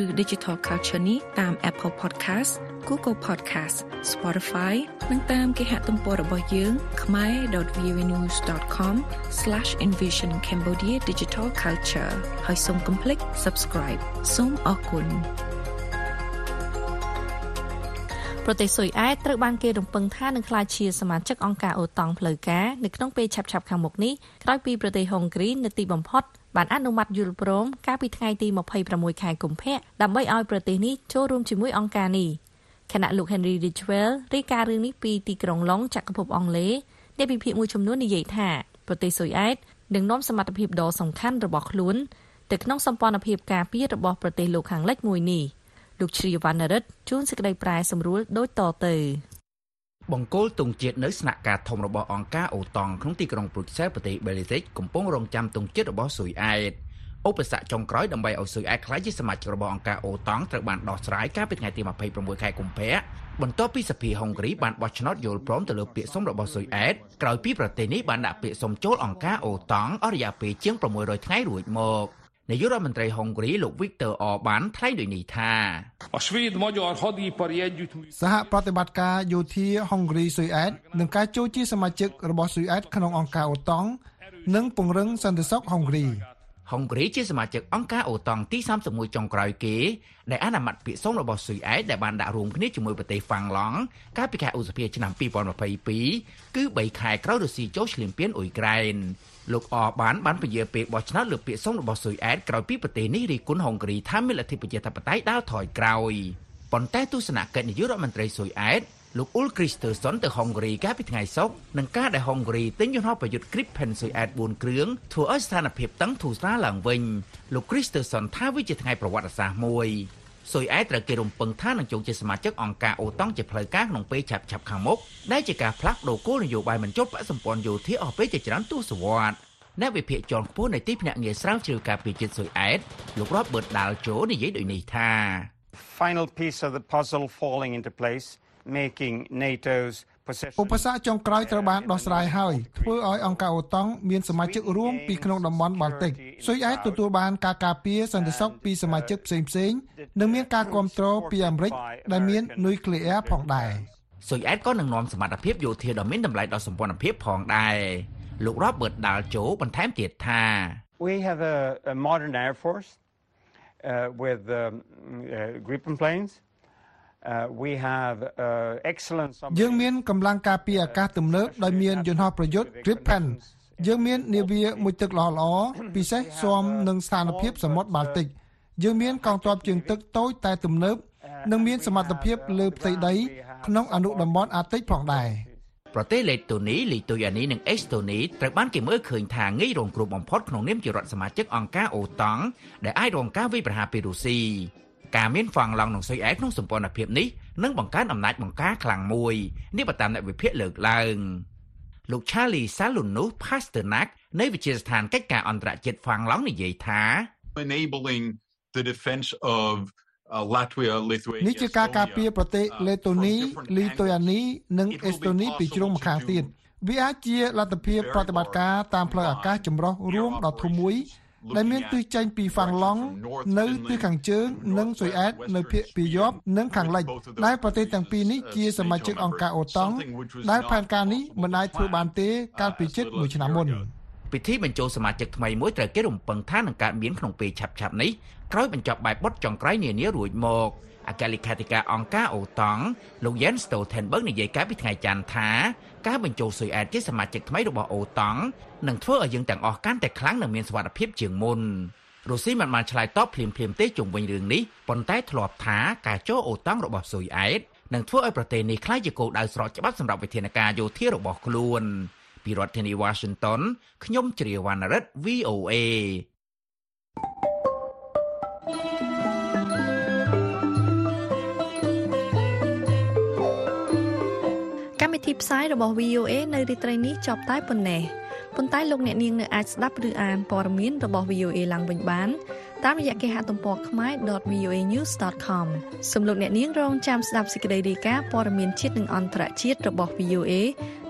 ឬ Digital Culture នេះតាម Apple Podcast Google Podcast Spotify និងតាមគេហទំព័ររបស់យើង khmer.vnews.com/envisioncambodia digital culture ហើយសូមកុំភ្លេច subscribe សូមអរគុណប្រទេសស៊ុយអែតត្រូវបានគេរំពឹងថានឹងក្លាយជាសមាជិកអង្គការអូតង់ផ្លូវការនៅក្នុងពេលឆាប់ៗខាងមុខនេះក្រោយពីប្រទេសហុងគ្រីនៅទីបំផុត បានអនុម័តយល់ព្រមកាលពីថ្ងៃទី26ខែកុម្ភៈដើម្បីឲ្យប្រទេសនេះចូលរួមជាមួយអង្គការនេះខណៈលោក Henry Ridgwell រាយការណ៍រឿងនេះពីទីក្រុងឡុងចក្រភពអង់គ្លេសអ្នកវិភាគមួយចំនួននិយាយថាប្រទេសស៊ុយអែតនឹងនាំសមត្ថភាពដ៏សំខាន់របស់ខ្លួនទៅក្នុងសម្ព័ន្ធភាពការពាររបស់ប្រទេសលោកខាងលិចមួយនេះ។លោកជ្រាវណ្ណរិទ្ធជួនសេចក្តីប្រែសម្រួលដូចតទៅ បង្គោលទងជាតិនៅស្នាក់ការធំរបស់អង្គការអូតង់ក្នុងទីក្រុងព្រុចសែលប្រទេសបេលីសិកកំពុងរងចាំទងជាតិរបស់ស៊ុយអែតឧបសគ្គចុងក្រោយដើម្បីឲ្យស៊ុយអែតក្លាយជាសមាជិករបស់អង្គការអូតង់ត្រូវបានដោះស្រាយកាលពីថ្ងៃទី26ខែកុម្ភៈបន្ទាប់ពីសភាហុងគ្រីបានបោះឆ្នោតយល់ព្រមទៅលើពាក្យសុំរបស់ស៊ុយអែតក្រោយពីប្រទេសនេះបានដាក់ពាក្យសុំចូលអង្គការអូតង់អស់រយៈពេលជាង600ថ្ងៃរួចមក។ នាយករដ្ឋមន្ត្រីហុងគ្រីលោក Viktor Orban ថ្លែងដូចនេះថាសហប្រតិបត្តិការយោធាហុងគ្រីស៊ុយអែតនឹងការចូលជាសមាជិករបស់ស៊ុយអែតក្នុងអង្គការអូតង់និងពង្រឹងសន្តិសុខហុងគ្រីហុងគ្រីជាសមាជិកអង្គការអូតង់ទី31ចុងក្រោយគេដែលអនុម័តពាក្យសុំរបស់ស៊ុយអែតដែលបានដាក់រួមគ្នាជាមួយប្រទេសហ្វាំងឡង់កាលពីខែឧសភាឆ្នាំ2022គឺ3ខែក្រោយរុស្ស៊ីចូលឈ្លានពានអ៊ុយក្រែន លោកអបានបានពន្យាពេលបោះឆ្នោតលើពាក្យសុំរបស់ស៊ុយអែតក្រោយពីប្រទេសនេះរីគុណហុងគ្រីថាមានលទ្ធិប្រជាធិបតេយ្យដើរថយក្រោយប៉ុន្តែទស្សនកិច្ចនាយករដ្ឋមន្ត្រីស៊ុយអែតលោកអ៊ុលគ្រីស្ទើសុនទៅហុងគ្រីកាលពីថ្ងៃសុក្រនឹងការដែលហុងគ្រីទិញយន្តហោះប្រយុទ្ធ Gripen ស៊ុយអែត4គ្រឿងធ្វើឲ្យស្ថានភាពតឹងធូរស្រាលឡើងវិញលោកគ្រីស្ទើសុនថាវាជាថ្ងៃប្រវត្តិសាស្ត្រមួយ ស៊ុយអែតត្រូវគេរំពឹងថានឹងចូលជាសមាជិកអង្គការអូតង់ជាផ្លូវការក្នុងពេលឆាប់ៗខាងមុខដែលជាការផ្លាស់ប្តូរគោលនយោបាយមិនចុះបកសម្ព័ន្ធយោធាអស់ពេលជាច្រើនទសវត្សរ៍អ្នកវិភាគជាន់ខ្ពស់នៃទីភ្នាក់ងារស្រាវជ្រាវការពារជាតិស៊ុយអែតលោករ៉បបឺតដាល់ជូនិយាយដូចនេះថា Final piece of the puzzle falling into place making NATO's ឧបសគ្គចុងក្រោយត្រូវបានដោះស្រាយហើយធ្វើឲ្យអង្គការអូតង់មានសមាជិករួមពីក្នុងតំបន់បាល់ទិកស៊ុយអែតទទួលបានការការពារសន្តិសុខពីសមាជិកផ្សេងផ្សេងនិងមានការគ្រប់គ្រងពីអាមេរិកដែលមាននុយក្លេអ៊ែរផងដែរស៊ុយអែតក៏នឹងនាំសមត្ថភាពយោធាដ៏មានតម្លៃដល់សម្ព័ន្ធភាពផងដែរលោក Robert Dalcho បន្ថែមទៀតថា We have a, a modern air force uh, with um, uh, Gripen planes uh, we have uh, excellent យើងមានកម្លាំងការពារអាកាសទំនើបដោយមានយន្តហោះប្រយុទ្ធ Gripen យើងមាននាវាមួយទឹកល្អល្អពិសេសស៊ាំនឹងស្ថានភាពសមុទ្របាល់ទិកយើងមានកងទ័ពជើងទឹកតូចតែទំនើបនិងមានសមត្ថភាពលើផ្ទៃដី ក្នុងអនុតំបន់អាតិចផងដែរប្រទេសលេតូនីលីទុយអានីនិងអេស្តូនីត្រូវបានគេមើលឃើញថាងាយរងគ្រោះបំផុតក្នុងនាមជារដ្ឋសមាជិកអង្គការអូតង់ដែលអាចរងការវាយប្រហារពីរុស្ស៊ី ការមានហ្វាំងឡង់និងស៊ុយអែក្នុងសម្ព័ន្ធភាពនេះនឹងបង្កើនអំណាចបង្ការខ្លាំងមួយនេះបើតាមអ្នកវិភាគលើកឡើងលោក Charlie Salunus Pasternak នៃវិទ្យាស្ថានកិច្ចការអន្តរជាតិហ្វាំងឡង់និយាយថា enabling the defense of Latvia Lithuania នេះជាការការពារប្រទេសលេតូនីលីទុយអានីនិងអេស្តូនីពីជ្រុងម្ខាងទៀតវាអាចជាលទ្ធភាពប្រតិបត្តិការតាមផ្លូវអាកាសចម្រុះរួមដ៏ធំមួយ ដែលមានទិសចេញពីហ្វាំងឡង់នៅទិសខាងជើង និងស៊ុយអែតនៅភាគពីយប់និងខាងលិចដែលប្រទេសទាំងពីរនេះជាសមាជិកអង្គការអូតង់ដែលផែនការនេះមិនអាចធ្វើបានទេកាលពីជិត1ឆ្នាំមុនពិធីបញ្ចូលសមាជិកថ្មីមួយត្រូវគេរំពឹងថានឹងកើតមានក្នុងពេលឆាប់ៗនេះក្រោយបញ្ចប់បែបបត់ចុងក្រោយនានារួចមកអគ្គលេខាធិការអង្គការអូតង់លោក Jens Stoltenberg និយាយកាលពីថ្ងៃច័ន្ទថា ការបញ្ចូលស៊ុយអែតជាសមាជិកថ្មីរបស់អូតង់នឹងធ្វើឲ្យយើងទាំងអស់កាន់តែខ្លាំងនិងមានសុវត្ថិភាពជាងមុនរុស្ស៊ីមិនបានឆ្លើយតបភ្លាមៗទេជុំវិញរឿងនេះប៉ុន្តែធ្លាប់ថាការចូលអូតង់របស់ស៊ុយអែតនឹងធ្វើឲ្យប្រទេសនេះក្លាយជាគោលដៅស្រកច្បាប់សម្រាប់វិធានការយោធារបស់ខ្លួនពីរដ្ឋធានី Washington ខ្ញុំជ្រាវណ្ណរិទ្ធ VOA វិធីផ្សាយរបស់ VOA នៅរាត្រីនេះចប់តែប៉ុណ្ណេះប៉ុន្តែលោកអ្នកនាងនៅអាចស្ដាប់ឬអានព័ត៌មានរបស់ VOA ឡើងវិញបាន តាមរយៈគេហទំព័រ khmae.voanews.com សូមលោកអ្នកនាងរងចាំស្ដាប់សេចក្តីរាយការណ៍ព័ត៌មានជាតិនិងអន្តរជាតិរបស់ VOA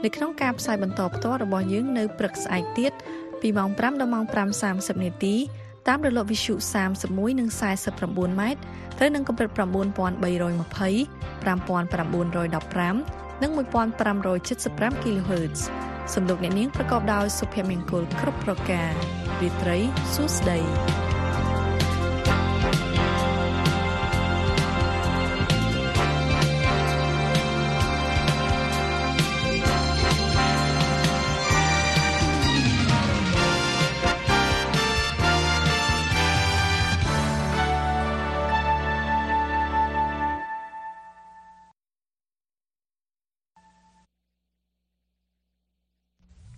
នៅក្នុងការផ្សាយបន្តផ្ទាល់របស់យើងនៅព្រឹកស្អែកទៀតពីម៉ោង5ដល់ម៉ោង5:30នាទីតាមរលកវិទ្យុ31និង49ម៉ែត្រត្រូវនឹងកម្រិត9320 5915 និង1575 kHz សំឡេងអ្នកនាងប្រកបដោយសុភមង្គលគ្រប់ប្រការរាត្រីសួស្តី